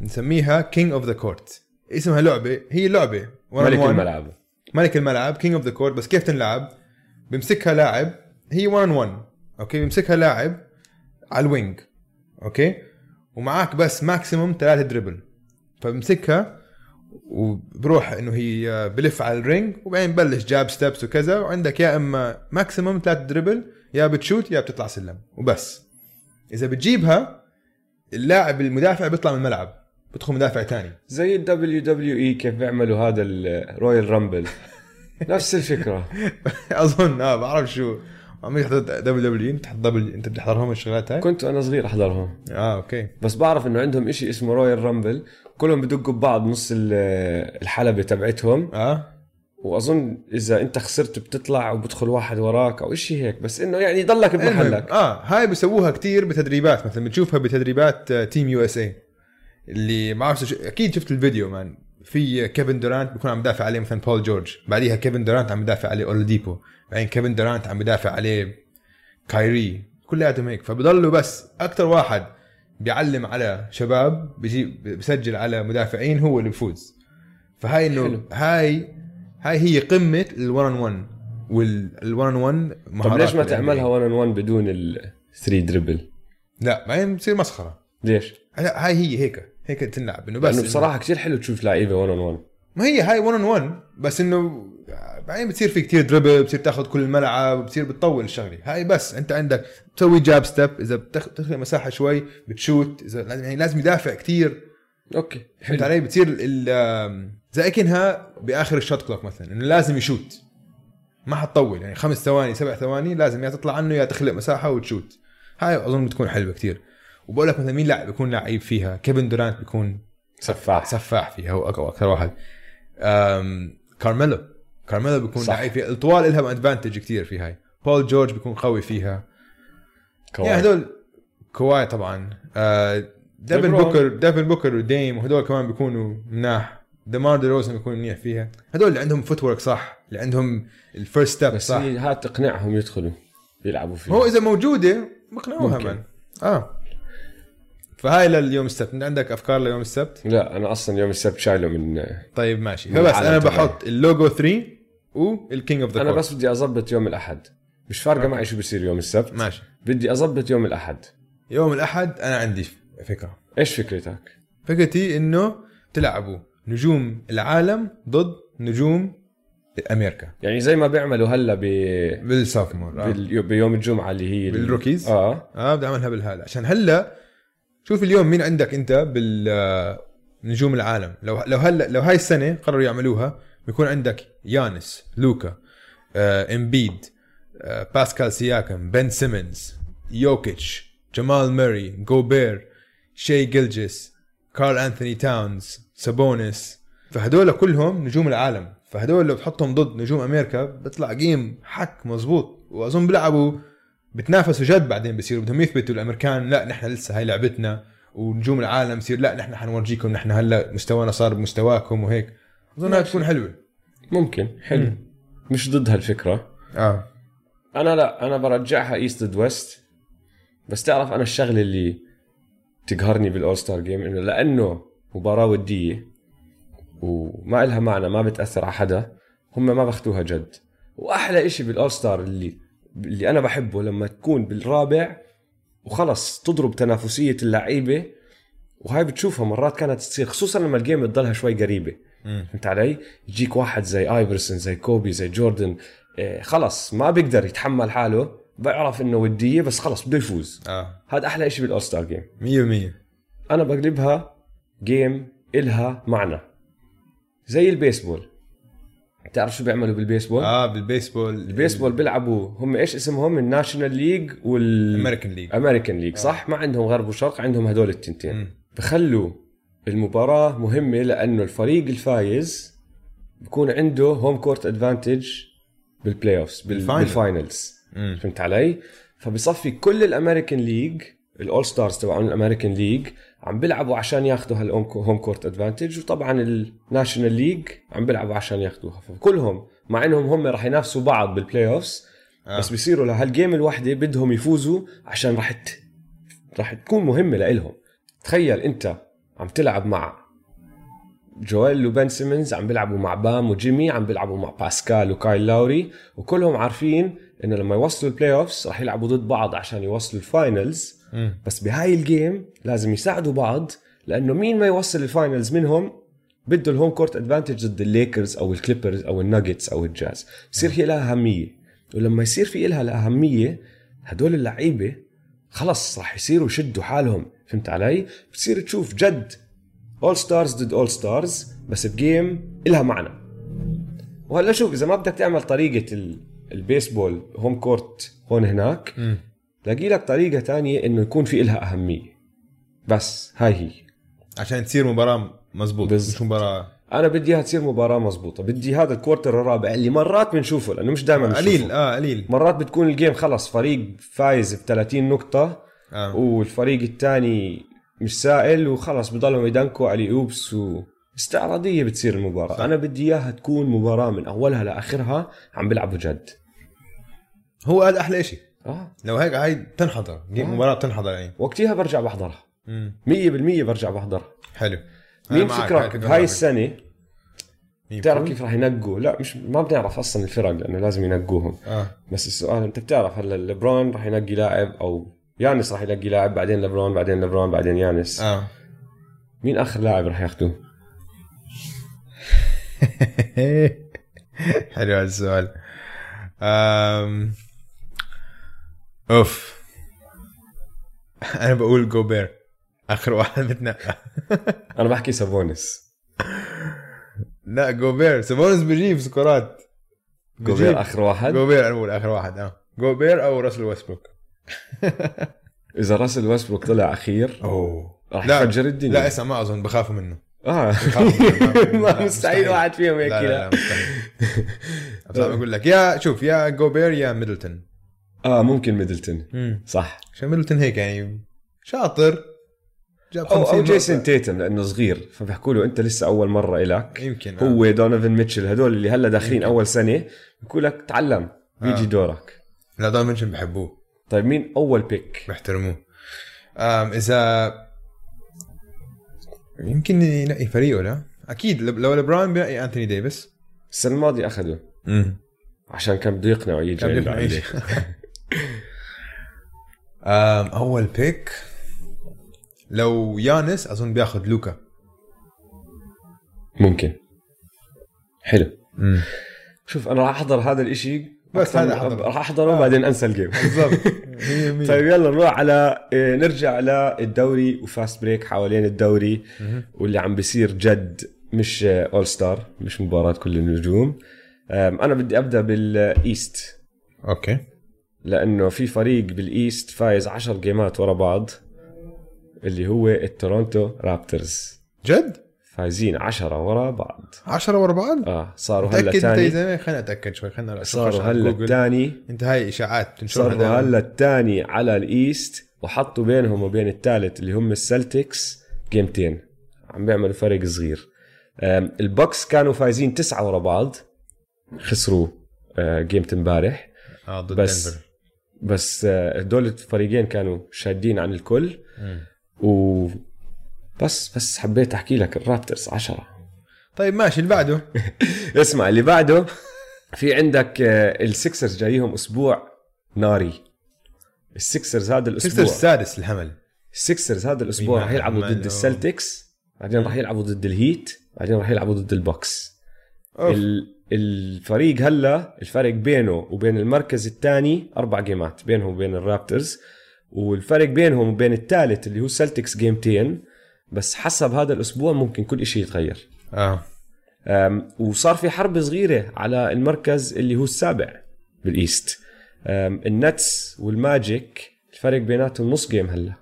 نسميها King of the Court اسمها لعبة. هي on ملك one. الملعب. ملك الملعب King of the Court بس كيف تنلعب؟ بيمسكها لاعب. هي 1 1 okay؟ بيمسكها لاعب على ال wing. okay؟ ومعاك بس maximum ثلاثة dribble فبمسكها وبروح إنه هي بلف على ال range وبعدين بلش jab steps وكذا وعندك يا إما maximum ثلاثة dribble يا بتشوت يا بتطلع سلم وبس. إذا بتجيبها اللاعب المدافع بيطلع من الملعب بدخل مدافع تاني. زي ال WWE كيف بيعملوا هذا ال Royal Rumble نفس الفكرة. أظن آه بعرف شو. عم يحضر WW انت W انت بتحضرهم الشغلات هاي؟ كنت وأنا صغير أحضرهم. آه okay. بس بعرف إنه عندهم إشي اسمه Royal Rumble كلهم بدقوا ببعض نص ال- الحلبة تبعتهم. آه. وأظن إذا أنت خسرت بتطلع وبدخل واحد وراك أو إشي هيك. بس إنه يعني ضلك بمحلك. آه هاي بيسووها كتير بتدريبات. مثلا بتشوفها بتدريبات Team USA اللي ما بعرف أكيد شفت الفيديو man. في كيفن دورانت بيكون عم يدافع عليه مثلا بول جورج بعديها كيفن دورانت عم يدافع عليه اولاديبو بعدين كيفن دورانت عم يدافع عليه كايري كلياتهم هيك. فبضلوا بس أكثر واحد بيعلم على شباب بيجي بسجل على مدافعين هو اللي بفوز. فهاي إنه. هاي هاي هي قمة ال1 1 وال1 1 طب ليش ما تعملها 1 on 1 بدون ال 3 dribble لا بعدين بتصير مسخرة. ليش؟ هاي هي هيك. هيك تنلعب إنه بس لأنه إنه- بصراحة كثير حلو تشوف لعيبة 1 on 1 ما هي هاي 1 on 1 بس إنه بعدين بتصير في كتير dribble بتصير تاخذ كل الملعب بتصير بتطول الشغلة. هاي بس أنت عندك بتسوي jab step إذا بتخ- بتخلق مساحة شوي بتشوت إذا لازم يعني لازم يدافع كتير. okay فهمت علي؟ بتصير ال- زي أكنها بآخر ال shot clock مثلا إنه لازم يشوت. ما حتطول يعني خمس ثواني سبع ثواني لازم يا تطلع عنه يا تخلق مساحة وتشوت. هاي أظن بتكون حلوة كتير. وبقول لك مثلا مين لاعب بيكون لعيب فيها؟ كيفن دورانت بيكون سفاح. سفاح فيها هو أقوى أكثر واحد. أم كارميلو. كارميلو بيكون. لعيب فيها. الطوال لها advantage كتير في هاي. بول جورج بيكون قوي فيها. كواي. يعني هدول كواي طبعا. آه ديفن. بوكر ديفن بوكر وديم وهدول كمان بيكونوا مناح. ديمار دي روزن بيكون منيح فيها. هدول اللي عندهم footwork صح اللي عندهم ال first step بس صح. هي هات تقنعهم يدخلوا يلعبوا فيها. هو إذا موجودة بقنعوها. من. آه. فهاي لليوم السبت. انت عندك افكار ليوم السبت؟ لا أنا أصلا يوم السبت شايله من طيب ماشي. فبس أنا. بحط اللوجو 3 وال King of the أنا بس بدي أظبط يوم الأحد. مش فارقة. معي شو بصير يوم السبت. ماشي. بدي أظبط يوم الأحد. يوم الأحد أنا عندي فكرة. إيش فكرتك؟ فكرتي إنه تلعبوا نجوم العالم ضد نجوم أمريكا. يعني زي ما بيعملوا هلا ب... بال sophomore آه. بال... بيوم الجمعة اللي هي ال- بال rookies؟ آه. آه بدي أعملها بالهذا عشان هلا شوف اليوم مين عندك انت بال نجوم العالم. لو لو هلا لو هاي السنة قرروا يعملوها بيكون عندك يانس لوكا آه امبيد آه باسكال سياكم بن سيمنز يوكيتش جمال ماري جوبير شي جيلجس كارل أنثوني تاونز سابونس. فهدول كلهم نجوم العالم. فهدول لو تحطهم ضد نجوم أمريكا بيطلع جيم هيك مزبوط وأظن بيلعبوا بتنافسوا جد بعدين بصيروا. بدهم يثبتوا الأمريكان لا نحن لسه هاي لعبتنا ونجوم العالم يصير لا نحن حنورجيكم نحن هلا مستوانا صار بمستواكم وهيك. أظن هاي تكون حلوة. ممكن حلو. مم. مش ضد هالفكرة. آه. أنا لا أنا برجعها East ضد West بس تعرف أنا الشغلة اللي تقهرني بال All-Star Game إنه لأنه مباراة ودية وما إلها معنى ما بتأثر على حدا هم ما باخذوها جد. وأحلى إشي بال All-Star اللي اللي أنا بحبه لما تكون بالرابع وخلص تضرب تنافسية اللعيبة وهاي بتشوفها مرات كانت تصير خصوصا لما ال game تضلها شوي قريبة. فهمت علي؟ يجيك واحد زي ايفرسون زي كوبي زي جوردن إيه خلص ما بيقدر يتحمل حاله بيعرف إنه ودية بس خلص بده يفوز آه. هذا أحلى شيء بال All-Star Game 100% أنا بقلبها game إلها معنى. زي البيسبول. تعرف شو بيعملوا بالبيسبول؟ آه بال baseball ال baseball بيلعبوا هم إيش اسمهم ال National League وال American League American League صح ما عندهم غرب وشرق عندهم هدول التنتين مم. بخلوا المباراة مهمة لأنه الفريق الفايز بكون عنده home court advantage بال playoffs بال- بال final. بال finals. فهمت علي؟ فبصفي كل ال American League ال All-Stars تبعون ال American League عم بيلعبوا عشان ياخذوا هال home court advantage وطبعا ال National League عم بيلعبوا عشان ياخذوها فكلهم مع إنهم هم راح ينافسوا بعض بال playoffs آه. بس بيصيروا لهال game الوحدة بدهم يفوزوا عشان راح ت... راح تكون مهمة لإلهم. تخيل أنت عم تلعب مع جويل وبن سيمنز عم بيلعبوا مع بام وجيمي عم بيلعبوا مع باسكال وكايل لاوري وكلهم عارفين إنه لما يوصلوا ال playoffs راح يلعبوا ضد بعض عشان يوصلوا ال finals مم. بس بهاي ال game لازم يساعدوا بعض لأنه مين ما يوصل ال finals منهم بده ال home court advantage ضد الليكرز أو الكليبرز أو الناجتس أو الجاز بصير هي لها أهمية. ولما يصير في إلها الأهمية هدول اللعيبة خلص راح يصيروا يشدوا حالهم. فهمت علي؟ بتصير تشوف جد All-Stars ضد All-Stars بس ب game إلها معنى. وهلا شوف إذا ما بدك تعمل طريقة ال... ال baseball home court هون هناك مم. لاقي لك طريقة تانية إنه يكون في إلها أهمية. بس هاي هي. عشان تصير مباراة مزبوط بز- مش مباراة. أنا بدي إياها تصير مباراة مزبوطه بدي هذا ال quarter الرابع اللي مرات بنشوفه لأنه مش دائما قليل آه قليل. مرات بتكون ال game خلص فريق فايز ب 30 نقطة آه. والفريق الثاني مش سائل وخلص بضلهم يدنكوا على اوبس و استعراضية بتصير المباراة. صح. أنا بدي إياها تكون مباراة من أولها لآخرها عم بيلعبوا جد. هو هذا أحلى شيء آه. لو هيك هاي بتنحضر آه. مباراه بتنحضر يعني. وقتها برجع بحضرها. مم. 100% برجع بحضرها. حلو. مين فكرك بهاي بنعمل. السنة؟ بتعرف؟ كيف راح ينقوا؟ لا مش ما بنعرف أصلا الفرق لأنه لازم ينقوهم. آه. بس السؤال أنت بتعرف هلا ليبرون راح ينقي لاعب أو يانس راح ينقي لاعب بعدين ليبرون بعدين ليبرون بعدين يانس. آه. مين آخر لاعب راح ياخذوه حلو هذا السؤال. أم... أوف. أنا بقول جوبير. آخر واحد متنقى أنا بحكي سابونس لا جوبير. سابونس بيجيب سكورات بيجيب. جوبير آخر واحد؟ جوبير أنا بقول آخر واحد آه. جوبير أو راسل ويستبروك. إذا راسل ويستبروك طلع أخير أوه. راح يفجر الدنيا. لا اسمع ما أظن بخافوا منه. آه. ما مستحيل واحد فيهم هيك لا لا, مستحيل. بقول لك يا شوف يا جوبير يا ميدلتون. آه ممكن ميدلتون. مم. صح. عشان ميدلتون هيك يعني شاطر. جاب 50 أو جيسون. تيتم لأنه صغير. فبيحكوا له أنت لسه أول مرة إلك. يمكن آه. هو دونيفن ميتشل هدول اللي هلا داخلين أول سنة بيقول لك تعلم بيجي آه. دورك. لا دون منشن بحبوه. طيب مين أول بيك بيحترموه أم إذا يمكن ينقي فريقه لا؟ أكيد لو- لبران بينقي انثوني ديفيس. السنة الماضية أخذه. امم عشان كان بده يقنعه يجي كان بيقنع عندي. يجي. أم أول pick لو يانس أظن بياخذ لوكا. ممكن. حلو. امم شوف أنا راح أحضر هذا الإشي. بس هذا أحضره. راح أحضره آه. وبعدين أنسى ال game بالضبط. طيب يلا نروح على إيه، نرجع للدوري و fast break حوالين الدوري مهم. واللي عم بيصير جد مش All-Star مش مباراة كل النجوم. أنا بدي أبدأ بال East. Okay. لأنه في فريق بال East فايز 10 game ات ورا بعض اللي هو التورونتو رابترز. جد؟ فايزين 10 ورا بعض. 10 ورا بعض؟ آه صاروا هلأ متاكد انت زلمه خلينا أتأكد شوي خلينا صاروا هلأ. الثاني انت هاي إشاعات تنشرها صاروا. هلأ الثاني على ال East وحطوا بينهم وبين الثالث اللي هم السلتكس game تين. عم بيعملوا فرق صغير. البوكس كانوا فايزين تسعة ورا بعض خسروا أه، game ة امبارح. آه ضد بس دنفر. بس أه، هدول الفريقين كانوا شادين عن الكل. و بس بس حبيت أحكي لك الرابترز عشرة. طيب ماشي اللي بعده. اسمع اللي بعده في عندك أه، السكسرز جايهم أسبوع ناري. السكسرز هذا الأسبوع. السادس الحمل السكسرز هذا الأسبوع راح يلعبوا ضد السلتكس بعدين راح يلعبوا ضد ال Heat بعدين راح يلعبوا ضد ال Bucks. ال- الفريق هلا الفرق بينه وبين المركز الثاني أربع جيمات بينهم وبين ال Raptors والفرق بينهم وبين الثالث اللي هو Celtics جيمتين بس حسب هذا الأسبوع ممكن كل شيء يتغير. آه. وصار في حرب صغيرة على المركز اللي هو السابع بال East ال Nets وال Magic الفرق بيناتهم نص game هلا.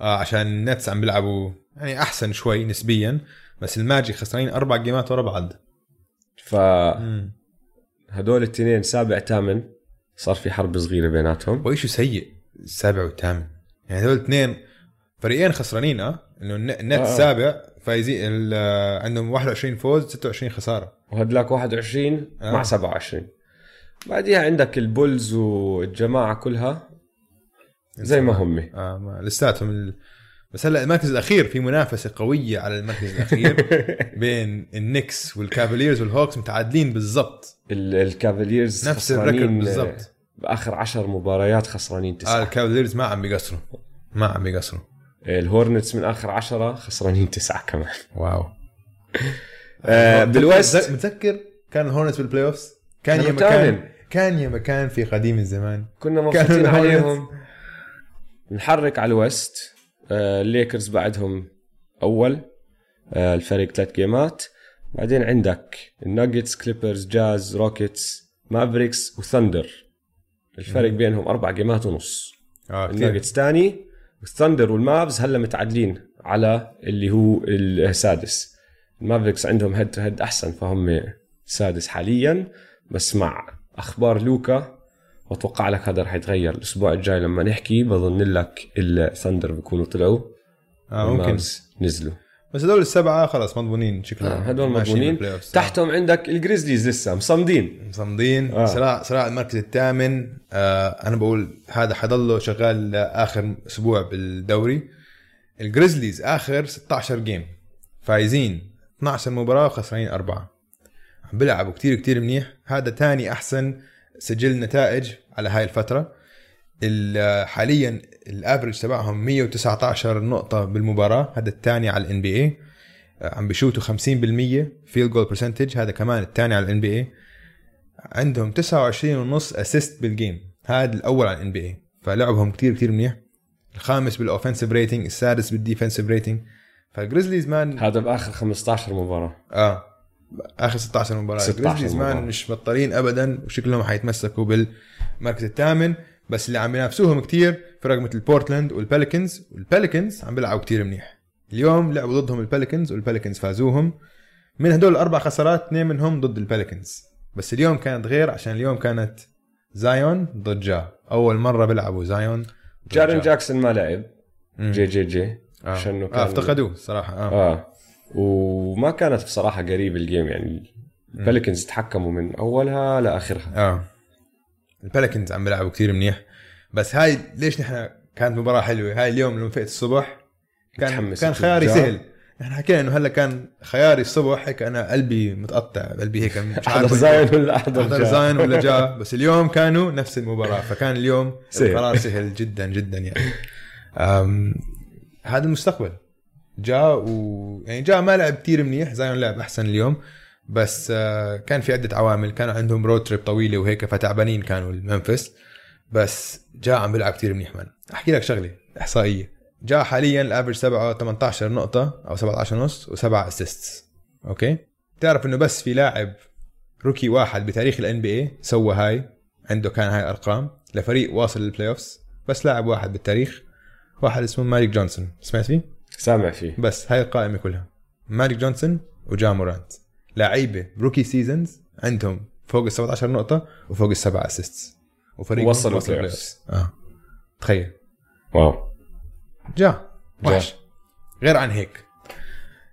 آه عشان ال Nets عم بيلعبوا يعني أحسن شوي نسبيا بس ال Magic خسرانين أربع جيمات ورا بعض. فهدول الاثنين سابع ثامن صار في حرب صغيرة بيناتهم. وإيش سيء؟ السابع والثامن يعني هذول اثنين فريقين خسرانين آه؟ إنه الن- النت آه. السابع فايزين عندهم 21 فوز 26 خسارة. وهدلاك 21 آه. مع 27 بعديها عندك ال Bulls والجماعة كلها زي ما هم. آه ما لساتهم. بس هلا المركز الأخير في منافسة قوية على المركز الأخير بين ال Knicks وال Cavaliers وال Hawks متعادلين بالضبط. ال- ال Cavaliers نفس ال record خسرانين، بالضبط. بآخر 10 مباريات خسرانين تسعة. ال Cavaliers ما عم بيقصروا. ما عم بيقصروا. ال Hornets من آخر 10 خسرانين تسعة كمان. واو. آه، بال West متذكر- كان ال Hornets بال playoff كان يا كانوا مكان. كان يا مكان في قديم الزمان. كنا مبسوطين. عليهم. نتحرك على ال West. آه، الليكرز بعدهم أول آه، الفريق ثلاث جيمات. بعدين عندك ال Nuggets Clippers Jazz Rockets Mavericks و Thunder الفرق بينهم أربع جيمات ونص. كثير الناجتس تاني وال Thunder وال Mavs هلا متعادلين على اللي هو السادس. ال Mavericks عندهم head to head أحسن فهم سادس حاليا. بس مع أخبار لوكا وأتوقع لك هذا رح يتغير. الأسبوع الجاي لما نحكي بظن لك ال Thunder بيكونوا طلعوا. آه ممكن. نزلوا. بس هدول السبعة خلص مضمونين شكلهم. آه، هدول مضمونين. تحتهم عندك ال Grizzlies لسه مصمدين. مصمدين. آه. صراع صراع المركز الثامن. آه أنا بقول هذا حيضله شغال اخر أسبوع بالدوري. ال Grizzlies آخر 16 game فايزين. 12 مباراة وخسرانين أربعة. عم بيلعبوا كتير كتير منيح. هذا تاني أحسن سجل نتائج على هاي الفترة. ال- حاليا ال average تبعهم 119 نقطة بالمباراة هذا الثاني على ال NBA عم بيشوتوا 50% field goal percentage هذا كمان الثاني على ال NBA عندهم 29 ونص assist بال game هذا الأول على ال NBA فلعبهم كتير كتير منيح. الخامس بال offensive rating السادس بال defensive rating فال Grizzlies man هذا بآخر 15 مباراة. آه. آخر 16 مباراة. 16 ال Grizzlies man. مش بطالين ابدا وشكلهم حيتمسكوا بالمركز الثامن. بس اللي عم ينافسوهم كتير فرق مثل بورتلاند وال Pelicans وال Pelicans عم بيلعبوا كتير منيح. اليوم لعبوا ضدهم ال Pelicans وال Pelicans فازوهم. من هدول الأربع خسارات اثنين منهم ضد ال Pelicans بس اليوم كانت غير عشان اليوم كانت زايون ضد جا. أول مرة بيلعبوا زايون جارين جا. جاكسون ما لعب. JJJ. آه. عشانه آه كان؟ افتقدوه صراحة آه, آه. وما كانت بصراحة قريب ال game يعني. ال Pelicans تحكموا من أولها لآخرها. آه. ال Pelicans عم بيلعبوا كتير منيح. بس هاي ليش نحن كانت مباراة حلوة؟ هاي اليوم لما فقت الصبح كان كان خياري جا. سهل. نحن حكينا إنه هلأ كان خياري الصبح هيك أنا قلبي متقطع قلبي هيك مش أحضر عارف زايون ولا أحضر. زايون ولا جا. بس اليوم كانوا نفس المباراة. فكان اليوم سهل. القرار سهل جدا جدا يعني. هذا المستقبل. جا و يعني جا ما لعب كتير منيح زايون لعب أحسن اليوم. بس آه، كان في عدة عوامل كان عندهم road trip طويلة وهيك فتعبانين كانوا الممفس بس جا عم بيلعب كتير منيح man أحكي لك شغلة إحصائية. جا حاليا ال average تبعه 18 نقطة أو 17 ونص وسبعة assists okay؟ تعرف إنه بس في لاعب rookie واحد بتاريخ ال NBA سوى هاي عنده كان هاي الأرقام لفريق واصل لل playoffs بس لاعب واحد بالتاريخ واحد اسمه ماجيك جونسون. سمعت فيه؟ سامع فيه. بس هاي القائمة كلها. ماجيك جونسون وجا مورانت. لعيبة rookie seasons عندهم فوق ال 17 نقطة وفوق السبع assists وفريق وصل ال play ال playoffs. آه. تخيل. واو. جا. جا. وحش. غير عن هيك.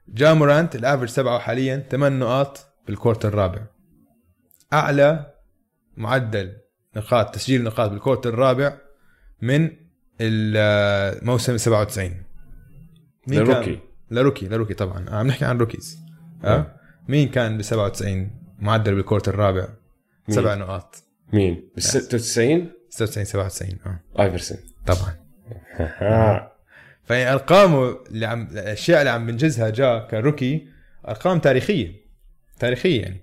جا مورانت ال average تبعه حاليا 8 نقاط بال quarter الرابع. أعلى معدل نقاط تسجيل نقاط بال quarter الرابع من الموسم 97 مين كان؟ ل rookie. ل rookie ل rookie طبعا. آه، عم نحكي عن rookies. آه؟ مين كان ب 97 معدل بال quarter الرابع؟ سبع نقاط. مين؟ بال 96 96 97 آه. آيفرسون. طبعا. آه. فيعني ارقامه اللي عم الأشياء اللي عم بنجزها جا ك rookie أرقام تاريخية تاريخية يعني.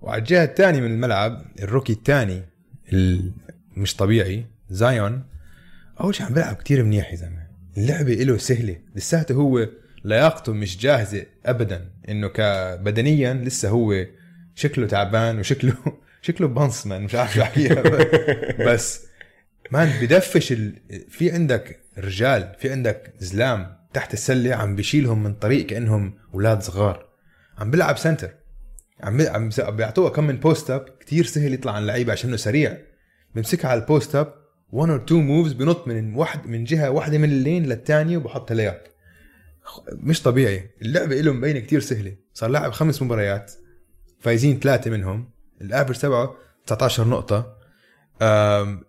وعلى الجهة الثانية من الملعب الروكي الثاني مش طبيعي زايون. أول شيء عم بيلعب كتير منيح يا زلمة. اللعبة له سهلة. لساته هو لياقته مش جاهزة ابدا. إنه كبدنيا لسه هو شكله تعبان وشكله شكله بنص مان مش عارف شو احكيها بس مان بدفش ال... في عندك رجال في عندك زلام تحت السلة عم بيشيلهم من طريق كأنهم أولاد صغار. عم بيلعب center. عم عم بس- بيعطوه كم من post up كثير سهل يطلع عن اللعيبه عشانه سريع. بمسكها على ال post up 1 or 2 moves بنط من واحد من جهة واحدة من ال lane للثانيه وبحطها layup مش طبيعي. اللعبة له مبينه كتير سهلة. صار لاعب خمس مباريات فايزين ثلاثة منهم. ال average تبعه 19 نقطة.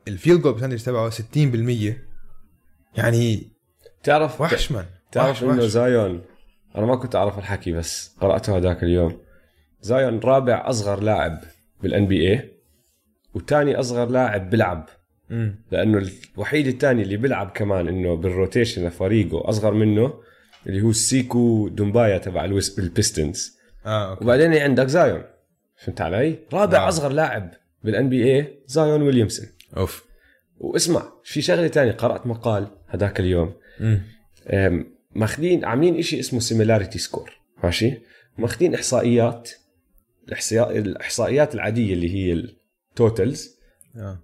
ال field goal percentage تبعه 60% يعني تعرف وحش man تعرف إنه. زايون أنا ما كنت أعرف الحكي بس قرأته هذاك اليوم. زايون رابع أصغر لاعب بال NBA وثاني أصغر لاعب بيلعب. مم. لأنه الوحيد الثاني اللي بيلعب كمان إنه بال rotation لفريقه أصغر منه اللي هو سيكو دومبايا تبع ال Pistons. آه okay. وبعدين عندك زايون. فهمت علي؟ رابع آه. أصغر لاعب بال NBA زايون ويليامسون. أوف. واسمع في شغلة تانية قرأت مقال هذاك اليوم. ماخذين عاملين إشي اسمه similarity score ماشي؟ ماخذين احصائيات الإحصائيات العادية اللي هي ال totals آه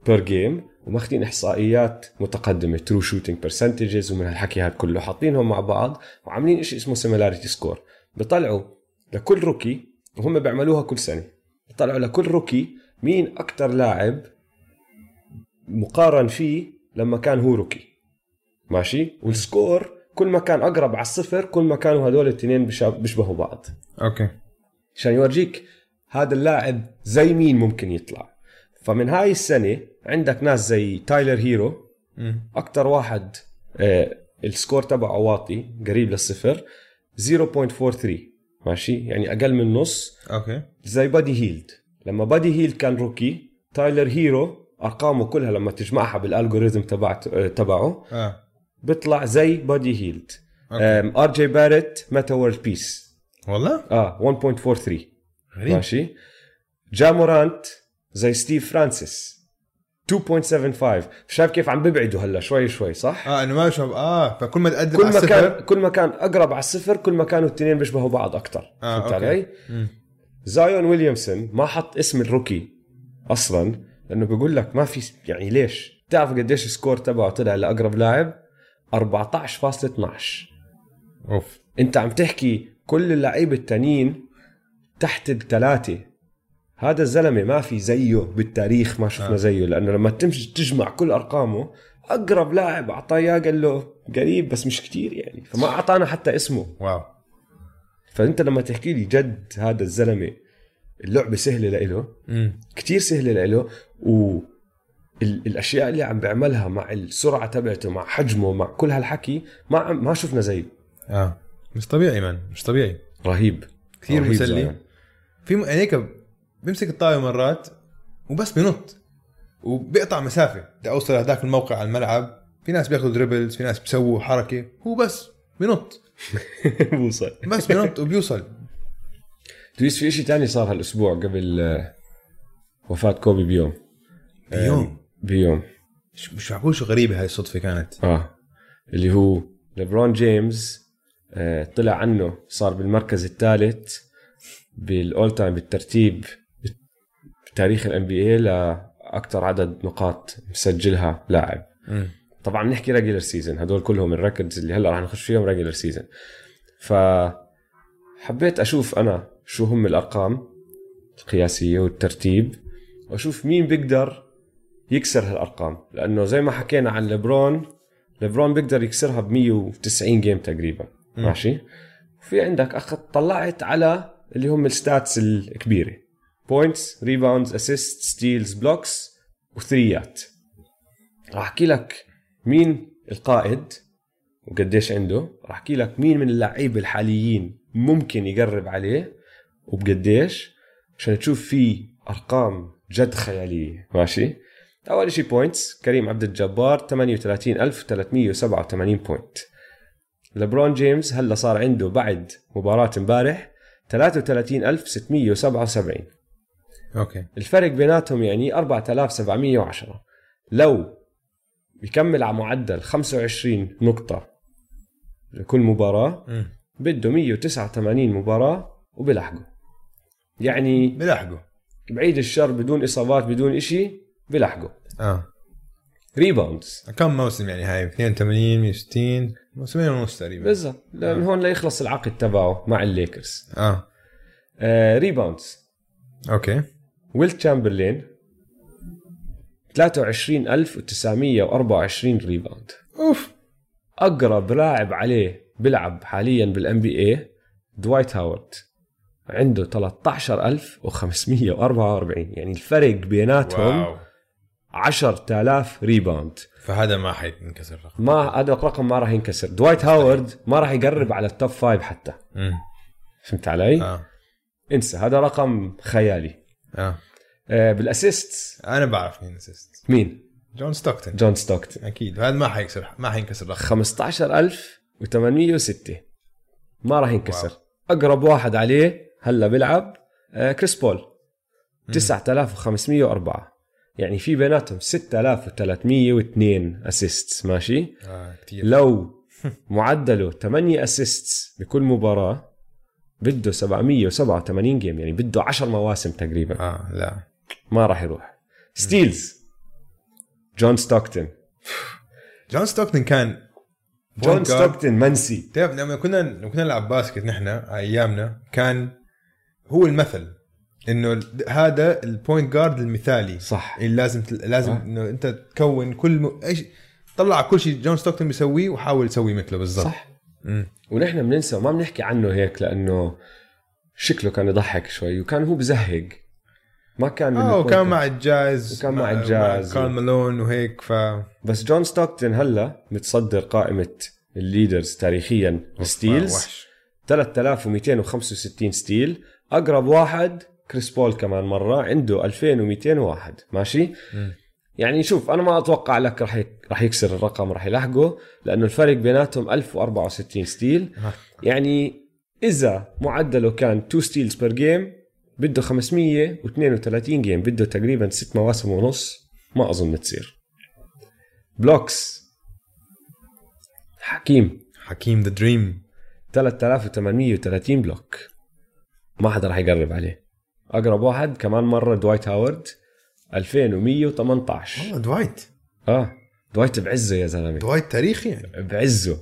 per game وماخذين إحصائيات متقدمة true shooting percentages ومن هالحكي هذا كله حاطينهم مع بعض وعاملين شيء اسمه similarity score بيطلعوا لكل rookie وهم بيعملوها كل سنة. بيطلعوا لكل rookie مين أكثر لاعب مقارن فيه لما كان هو rookie ماشي؟ وال score كل ما كان أقرب على الصفر كل ما كانوا هدول الاثنين بيشبهوا بعض. Okay. عشان يورجيك هذا اللاعب زي مين ممكن يطلع؟ فمن هاي السنة عندك ناس زي تايلر هيرو. أكتر واحد آه ال score تبعه واطي قريب للصفر 0.43 ماشي؟ يعني أقل من نص okay. زي بادي هيلد. لما بادي هيلد كان rookie تايلر هيرو أرقامه كلها لما تجمعها بال algorithm تبعت آه، تبعه آه. بيطلع زي بادي هيلد. آر جي باريت ميتا وورلد بيس والله؟ آه 1.43 غريب. ماشي؟ جا مورانت زي ستيف فرانسيس 2.75 شايف كيف عم ببعدوا هلا شوي شوي صح؟ آه انه ما آه فكل ما تقدم كل ما كان كل ما كان أقرب على الصفر كل ما كانوا الاثنين بيشبهوا بعض أكثر آه، فهمت. علي؟ مم. زايون ويليامسون ما حط اسم ال rookie أصلا لأنه بيقول لك ما في يعني ليش؟ بتعرف قديش ال score تبعه طلع لأقرب لاعب؟ 14.12 أوف أنت عم تحكي كل اللعيبة التانيين تحت الثلاثه هذا الزلمة ما في زيه بالتاريخ ما شفنا آه. زيه لأنه لما تمشي تجمع كل أرقامه أقرب لاعب أعطاه إياه قال له قريب بس مش كتير يعني. فما أعطانا حتى اسمه. Wow. فأنت لما تحكي لي جد هذا الزلمة اللعبة سهلة لإله كتير سهلة لإله و ال- الاشياء اللي عم بيعملها مع السرعة تبعته مع حجمه مع كل هالحكي ما ما شفنا زيه. آه. مش طبيعي man مش طبيعي. رهيب. كثير مسلي. في م- يعني هيك بيمسك الطاولة مرات وبس بينط وبيقطع مسافة. بدي أوصل لهذاك الموقع على الملعب. في ناس بياخذوا dribbles في ناس بيسووا حركة. هو بس بينط بوصل. بس بينط وبيوصل. دويس في شيء تاني صار هالأسبوع قبل آه، وفاة كوبي بيوم. بيوم. بيوم. مش مش معقول شو غريبة هاي الصدفة كانت. آه. اللي هو ليبرون جيمس آه طلع عنه صار بالمركز الثالث بال all time بالترتيب. بتاريخ ال NBA لاكثر عدد نقاط مسجلها لاعب. طبعا بنحكي regular season هدول كلهم ال records اللي هلأ رح نخش فيهم regular season ف حبيت أشوف أنا شو هم الأرقام القياسية والترتيب وأشوف مين بيقدر يكسر هالأرقام. لأنه زي ما حكينا عن ليبرون ليبرون بيقدر يكسرها ب 190 game تقريبا. ماشي؟ في عندك أخ طلعت على اللي هم ال stats الكبيرة. points rebounds assist steals blocks و threes. راح أحكي لك مين القائد وقديش عنده. راح أحكي لك مين من اللعيبة الحاليين ممكن يقرب عليه وبقديش عشان تشوف في أرقام جد خيالية. ماشي؟ أول شيء points كريم عبد الجبار 38387 point لبرون جيمس هلا صار عنده بعد مباراة امبارح 33677 okay. الفرق بيناتهم يعني 4710 لو بيكمل على معدل 25 نقطة لكل مباراة. بده 189 مباراة وبيلحقوا يعني بيلاحقوا بعيد الشر بدون إصابات بدون إشي بيلحقوا آه. rebounds كم موسم يعني هاي؟ 82 160 موسمين ونص تقريبا. بالضبط. لأن هون ليخلص العقد تبعه مع الليكرز آه. آه rebounds okay. ويل تشامبرلين 23924 rebound. أوف. أقرب لاعب عليه بيلعب حاليا بال NBA دوايت هاورد. عنده 13544 يعني الفرق بيناتهم wow. 10000 rebound. فهذا ما حينكسر الرقم ما هذا الرقم ما راح ينكسر. دوايت هاورد ما راح يقرب على ال top five حتى. فهمت علي؟ آه. انسى هذا رقم خيالي. آه. آه بال assist أنا بعرف مين assist مين؟ جون ستوكتون. جون ستوكتون. أكيد. هذا ما حيكسر ما حينكسر الرقم 15806 ما راح ينكسر. Wow. أقرب واحد عليه هلا بيلعب آه، كريس بول. 9504 يعني في بيناتهم 6302 assists ماشي؟ آه كثير لو معدله 8 assists بكل مباراة بده 787 game يعني بده 10 مواسم تقريبا. آه لا. ما راح يروح. steals. جون ستوكتون جون ستوكتون كان جون. ستوكتون منسي. تعرف لما كنا لما كنا نلعب basket نحن أيامنا كان هو المثل. إنه هذا ال point guard المثالي. صح. اللي لازم. لازم آه. إنه أنت تكون كل م... إيش طلع كل شيء جون ستوكتون بيسويه وحاول تسوي مثله بالضبط. صح. مم. ونحن بننسى وما بنحكي عنه هيك لأنه شكله كان يضحك شوي وكان هو بزهق. ما كان من آه وكان مع الجاز وكان مع الجاز. كارل مالون وهيك ف بس جون ستوكتون هلا متصدر قائمة ال leaders تاريخيا steals. وحش. 3265 steal. أقرب واحد كريس بول كمان مرة عنده 2201 ماشي؟ مم. يعني شوف أنا ما أتوقع لك يك- رح يكسر الرقم رح يلحقه لأنه الفرق بيناتهم 1064 steal. يعني إذا معدله كان 2 steals per game بده 532 game بده تقريبا 6 مواسم ونص ما أظن تصير. blocks حكيم. حكيم the dream 3830 block ما حدا رح يقرب عليه. أقرب واحد كمان مرة دوايت هاورد 2118 والله دوايت آه دوايت بعزة يا زلمة. دوايت تاريخي يعني. بعزة.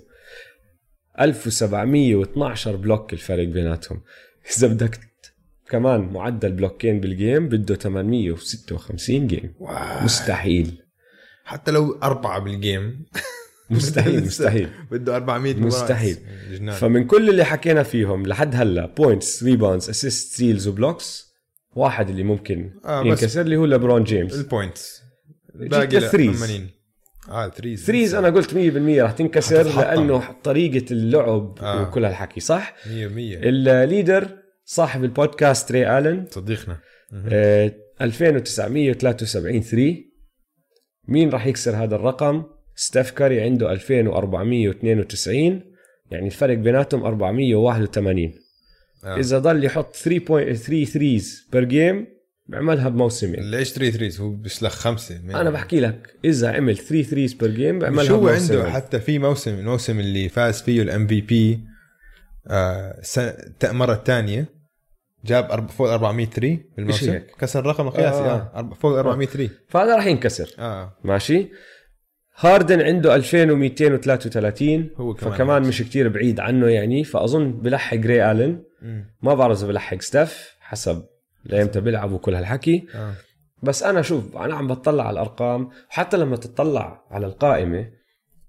1712 block الفرق بيناتهم. إذا بدك كمان معدل بلوكين بال game بده 856 game. Wow. مستحيل. حتى لو أربعة بال game. مستحيل مستحيل. بده 400 مباراة. مستحيل. جنان. فمن كل اللي حكينا فيهم لحد هلا points rebounds assist steals و blocks واحد اللي ممكن آه، ينكسر اللي هو ليبرون جيمس. ال points باقي. 80 آه ال threes threes أنا قلت 100% رح تنكسر. لأنه طريقة اللعب آه. وكل هالحكي صح؟ 100% ال leader صاحب البودكاست ري آلن. صديقنا. آه، 2973 3 مين راح يكسر هذا الرقم؟ ستيف كاري عنده 2492 يعني الفرق بيناتهم 481 آه. إذا ضل يحط 3.3 threes per game بيعملها بموسمين ليش 3 threes هو بيسلخ خمسة. أنا بحكي لك إذا عمل 3 ثريز بير جيم مش بيعملها هو بموسمين عنده حتى في موسم الموسم اللي فاز فيه الام في بي المره الثانية جاب فوق 400 3 بالموسم؟ كسر الرقم القياسي آه. آه. فوق 400 3 فهذا راح ينكسر. آه. ماشي؟ هاردن عنده 2233 هو كمان فكمان. مش كتير بعيد عنه يعني. فأظن بلحق ري آلن. ما بعرف إذا بلحق ستيف حسب لايمتى بيلعب وكل هالحكي. آه. بس أنا شوف أنا عم بطلع على الأرقام. وحتى لما تطلع على القائمة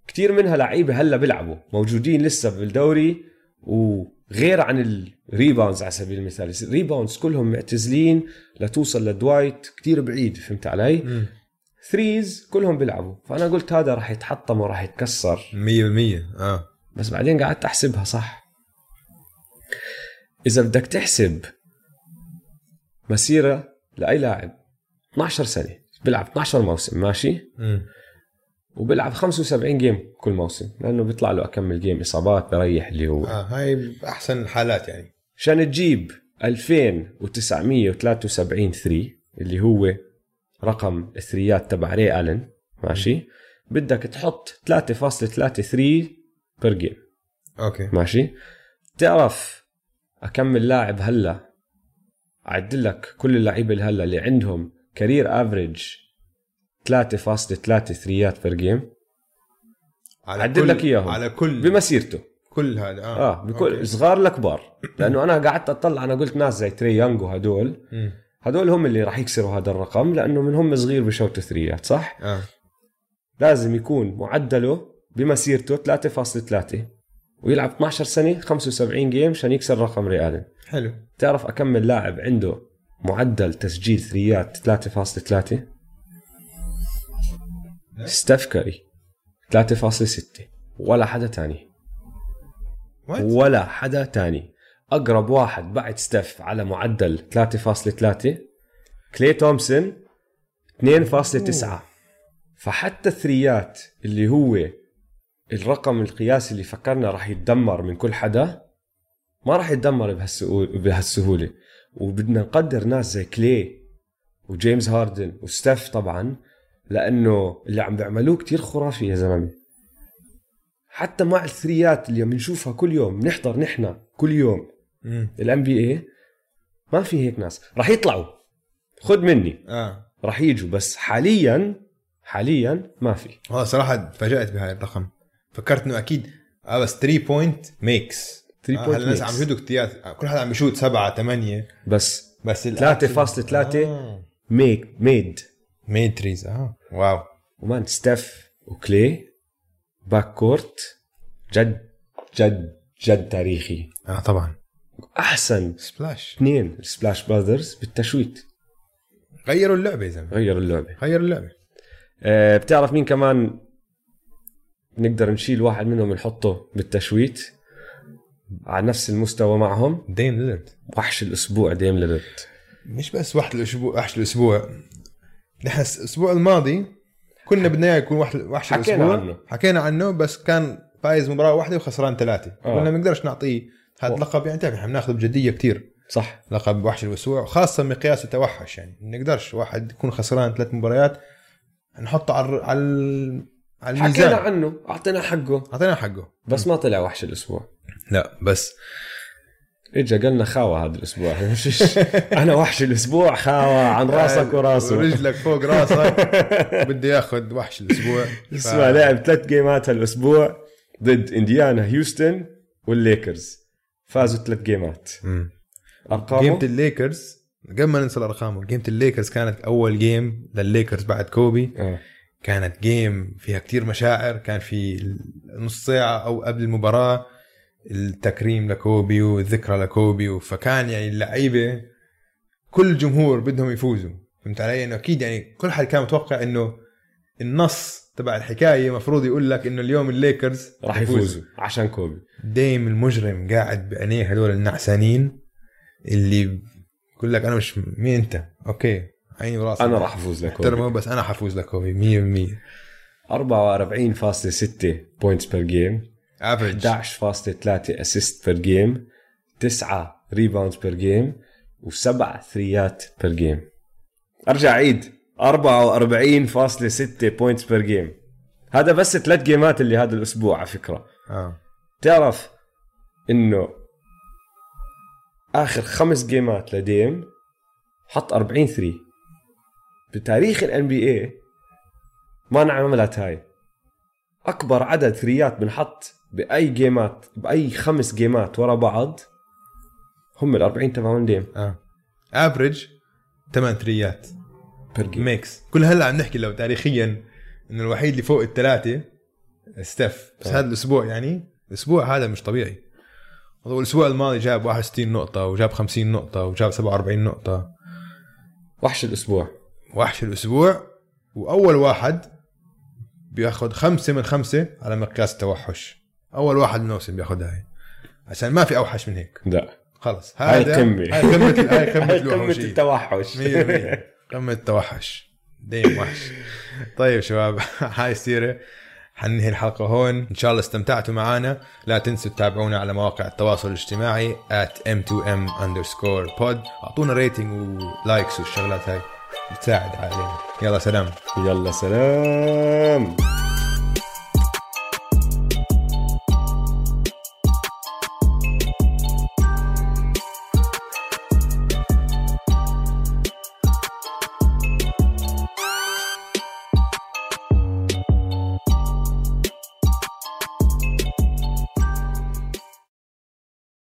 كتير منها لعيبة هلأ بيلعبوا موجودين لسه بالدوري وغير عن ال rebounds على سبيل المثال. ال rebounds كلهم معتزلين لتوصل لدوايت كتير بعيد فهمت علي؟ مم. threes كلهم بيلعبوا. فأنا قلت هذا راح يتحطم وراح يتكسر. 100% آه. بس بعدين قعدت أحسبها صح. إذا بدك تحسب مسيرة لأي لاعب 12 سنة. بيلعب 12 موسم ماشي؟ مم. وبيلعب 75 جيم كل موسم لأنه بيطلع له أكمل جيم إصابات بريح اللي هو. آه هاي أحسن الحالات يعني. عشان تجيب؟ 2973 3 اللي هو رقم الثريات تبع ري آلن ماشي؟ بدك تحط 3.33 per game okay. ماشي؟ تعرف كم لاعب هلا؟ اعدل لك كل اللعيبة اللي هلا اللي عندهم career average 3.3 ثريات per game على عدل كل- لك إياهم. على كل بمسيرته. كل هذا آه. آه بكل okay. صغار لكبار. لأنه أنا قعدت أطلع أنا قلت ناس زي تري يونغ وهدول. مم. هدول هم اللي راح يكسروا هذا الرقم لأنه من هم صغير بشوتوا ثريات صح؟ آه. لازم يكون معدله بمسيرته 3.3 ويلعب 12 سنة 75 game عشان يكسر رقم ري آلن. حلو. تعرف كم لاعب عنده معدل تسجيل ثريات 3.3 ستيف كاري 3.6 ولا حدا تاني. What? ولا حدا تاني. أقرب واحد بعد ستيف على معدل 3.3 كلي تومسون 2.9 فحتى الثريات اللي هو الرقم القياسي اللي فكرنا راح يتدمر من كل حدا ما راح يتدمر بهالسهو- بهالسهولة. وبدنا نقدر ناس زي كلي وجيمس هاردن وستيف طبعا لأنه اللي عم بيعملوه كتير خرافي يا زلمة. حتى مع الثريات اللي بنشوفها كل يوم بنحضر نحن كل يوم ال NBA ما في هيك ناس. راح يطلعوا. خد مني. آه. راح يجوا بس حاليا حاليا ما في. والله صراحة تفاجأت بهاي الرقم. فكرت إنه أكيد آه بس 3 point makes 3 آه point الناس. عم يشوتوا ثريات كل حدا عم يشوت سبعة ثمانية. بس بس 3.3 آه. make made made threes آه. wow. و man ستيف وكلي backcourt جد جد جد تاريخي. آه طبعا. أحسن. splash اثنين ال splash brothers بال shoot. غيروا اللعبة يا زلمة. غيروا اللعبة. غيروا اللعبة. أه بتعرف مين كمان نقدر نشيل واحد منهم نحطه بال shoot؟ على نفس المستوى معهم. ديم ليلرد وحش الأسبوع ديم ليلرد مش بس واحد الأسبوع وحش الأسبوع. نحن الأسبوع الماضي كنا بدنا إياه يكون وحش وحش حكينا الأسبوع. عنه. حكينا عنه بس كان فايز مباراة واحدة وخسران ثلاثة. آه. قلنا ما نقدرش نعطيه هذا. اللقب يعني تعرف إحنا بناخذه بجدية كتير. صح. لقب وحش الأسبوع خاصة مقياس التوحش يعني. ما نقدرش واحد يكون خسران ثلاث مباريات نحطه على على على حكينا الميزان عنه أعطينا حقه. أعطينا حقه. بس ما طلع وحش الأسبوع. لا بس. إجا قالنا خاوة هذا الأسبوع. أنا وحش الأسبوع خاوة عن راسك وراسه. ورجلك فوق راسك. بده ياخذ وحش الأسبوع. اسمع لعب ثلاث جيمات هالأسبوع ضد إنديانا هيوستن والليكرز. فازوا ثلاث جيمات مم. أرقامه؟ game ة الليكرز قبل ما ننسى الأرقام game ة الليكرز كانت أول game للليكرز بعد كوبي. آه. كانت game فيها كتير مشاعر كان في نص ساعة أو قبل المباراة التكريم لكوبي والذكرى لكوبي. فكان يعني اللعيبة كل الجمهور بدهم يفوزوا. فهمت علي؟ إنه أكيد يعني كل حد كان متوقع إنه النص تبع الحكاية مفروض يقول لك إنه اليوم الليكرز راح يفوزوا. عشان كوبي. دايم المجرم قاعد بعينيه هدول النعسانين اللي يقول لك أنا مش مين أنت؟ أوكي عيني وراسي أنا راح أفوز احترمه لكوبي بس أنا حفوز لكوبي 100% 44.6 points per game average 11.3 assist per game 9 rebounds per game وسبع three ات per game أرجع عيد 44.6 points per game هذا بس ثلاث جيمات اللي هذا الأسبوع على فكرة. آه. تعرف إنه آخر خمس جيمات لديم حط 40 three بتاريخ ال NBA ما انعملت هاي. أكبر عدد three ات بنحط بأي جيمات بأي خمس جيمات ورا بعض هم ال 40 تبعون ديم. آه. average 8 three ات. ميكس كل هلا عم نحكي لو تاريخيا إنه الوحيد اللي فوق الثلاثه ستيف. بس طبعا. هذا الأسبوع يعني الأسبوع هذا مش طبيعي. والاسبوع الماضي جاب 61 نقطة وجاب 50 نقطة وجاب 47 نقطة. وحش الأسبوع. وحش الأسبوع. وأول واحد بياخذ خمسة من خمسة على مقياس التوحش. أول واحد بالموسم بياخذها هاي. عشان ما في أوحش من هيك. لا. خلص. هاي هذا. هاي قمة هاي قمة هاي الوحوشية. التوحش. 100% قمة التوحش؟ دايم وحش. طيب شباب هاي السيرة. حننهي الحلقة هون. إن شاء الله استمتعتوا معنا لا تنسوا تتابعونا على مواقع التواصل الاجتماعي at m2m underscore pod. أعطونا rating و likes والشغلات هاي. بتساعد علينا. يلا سلام. يلا سلام.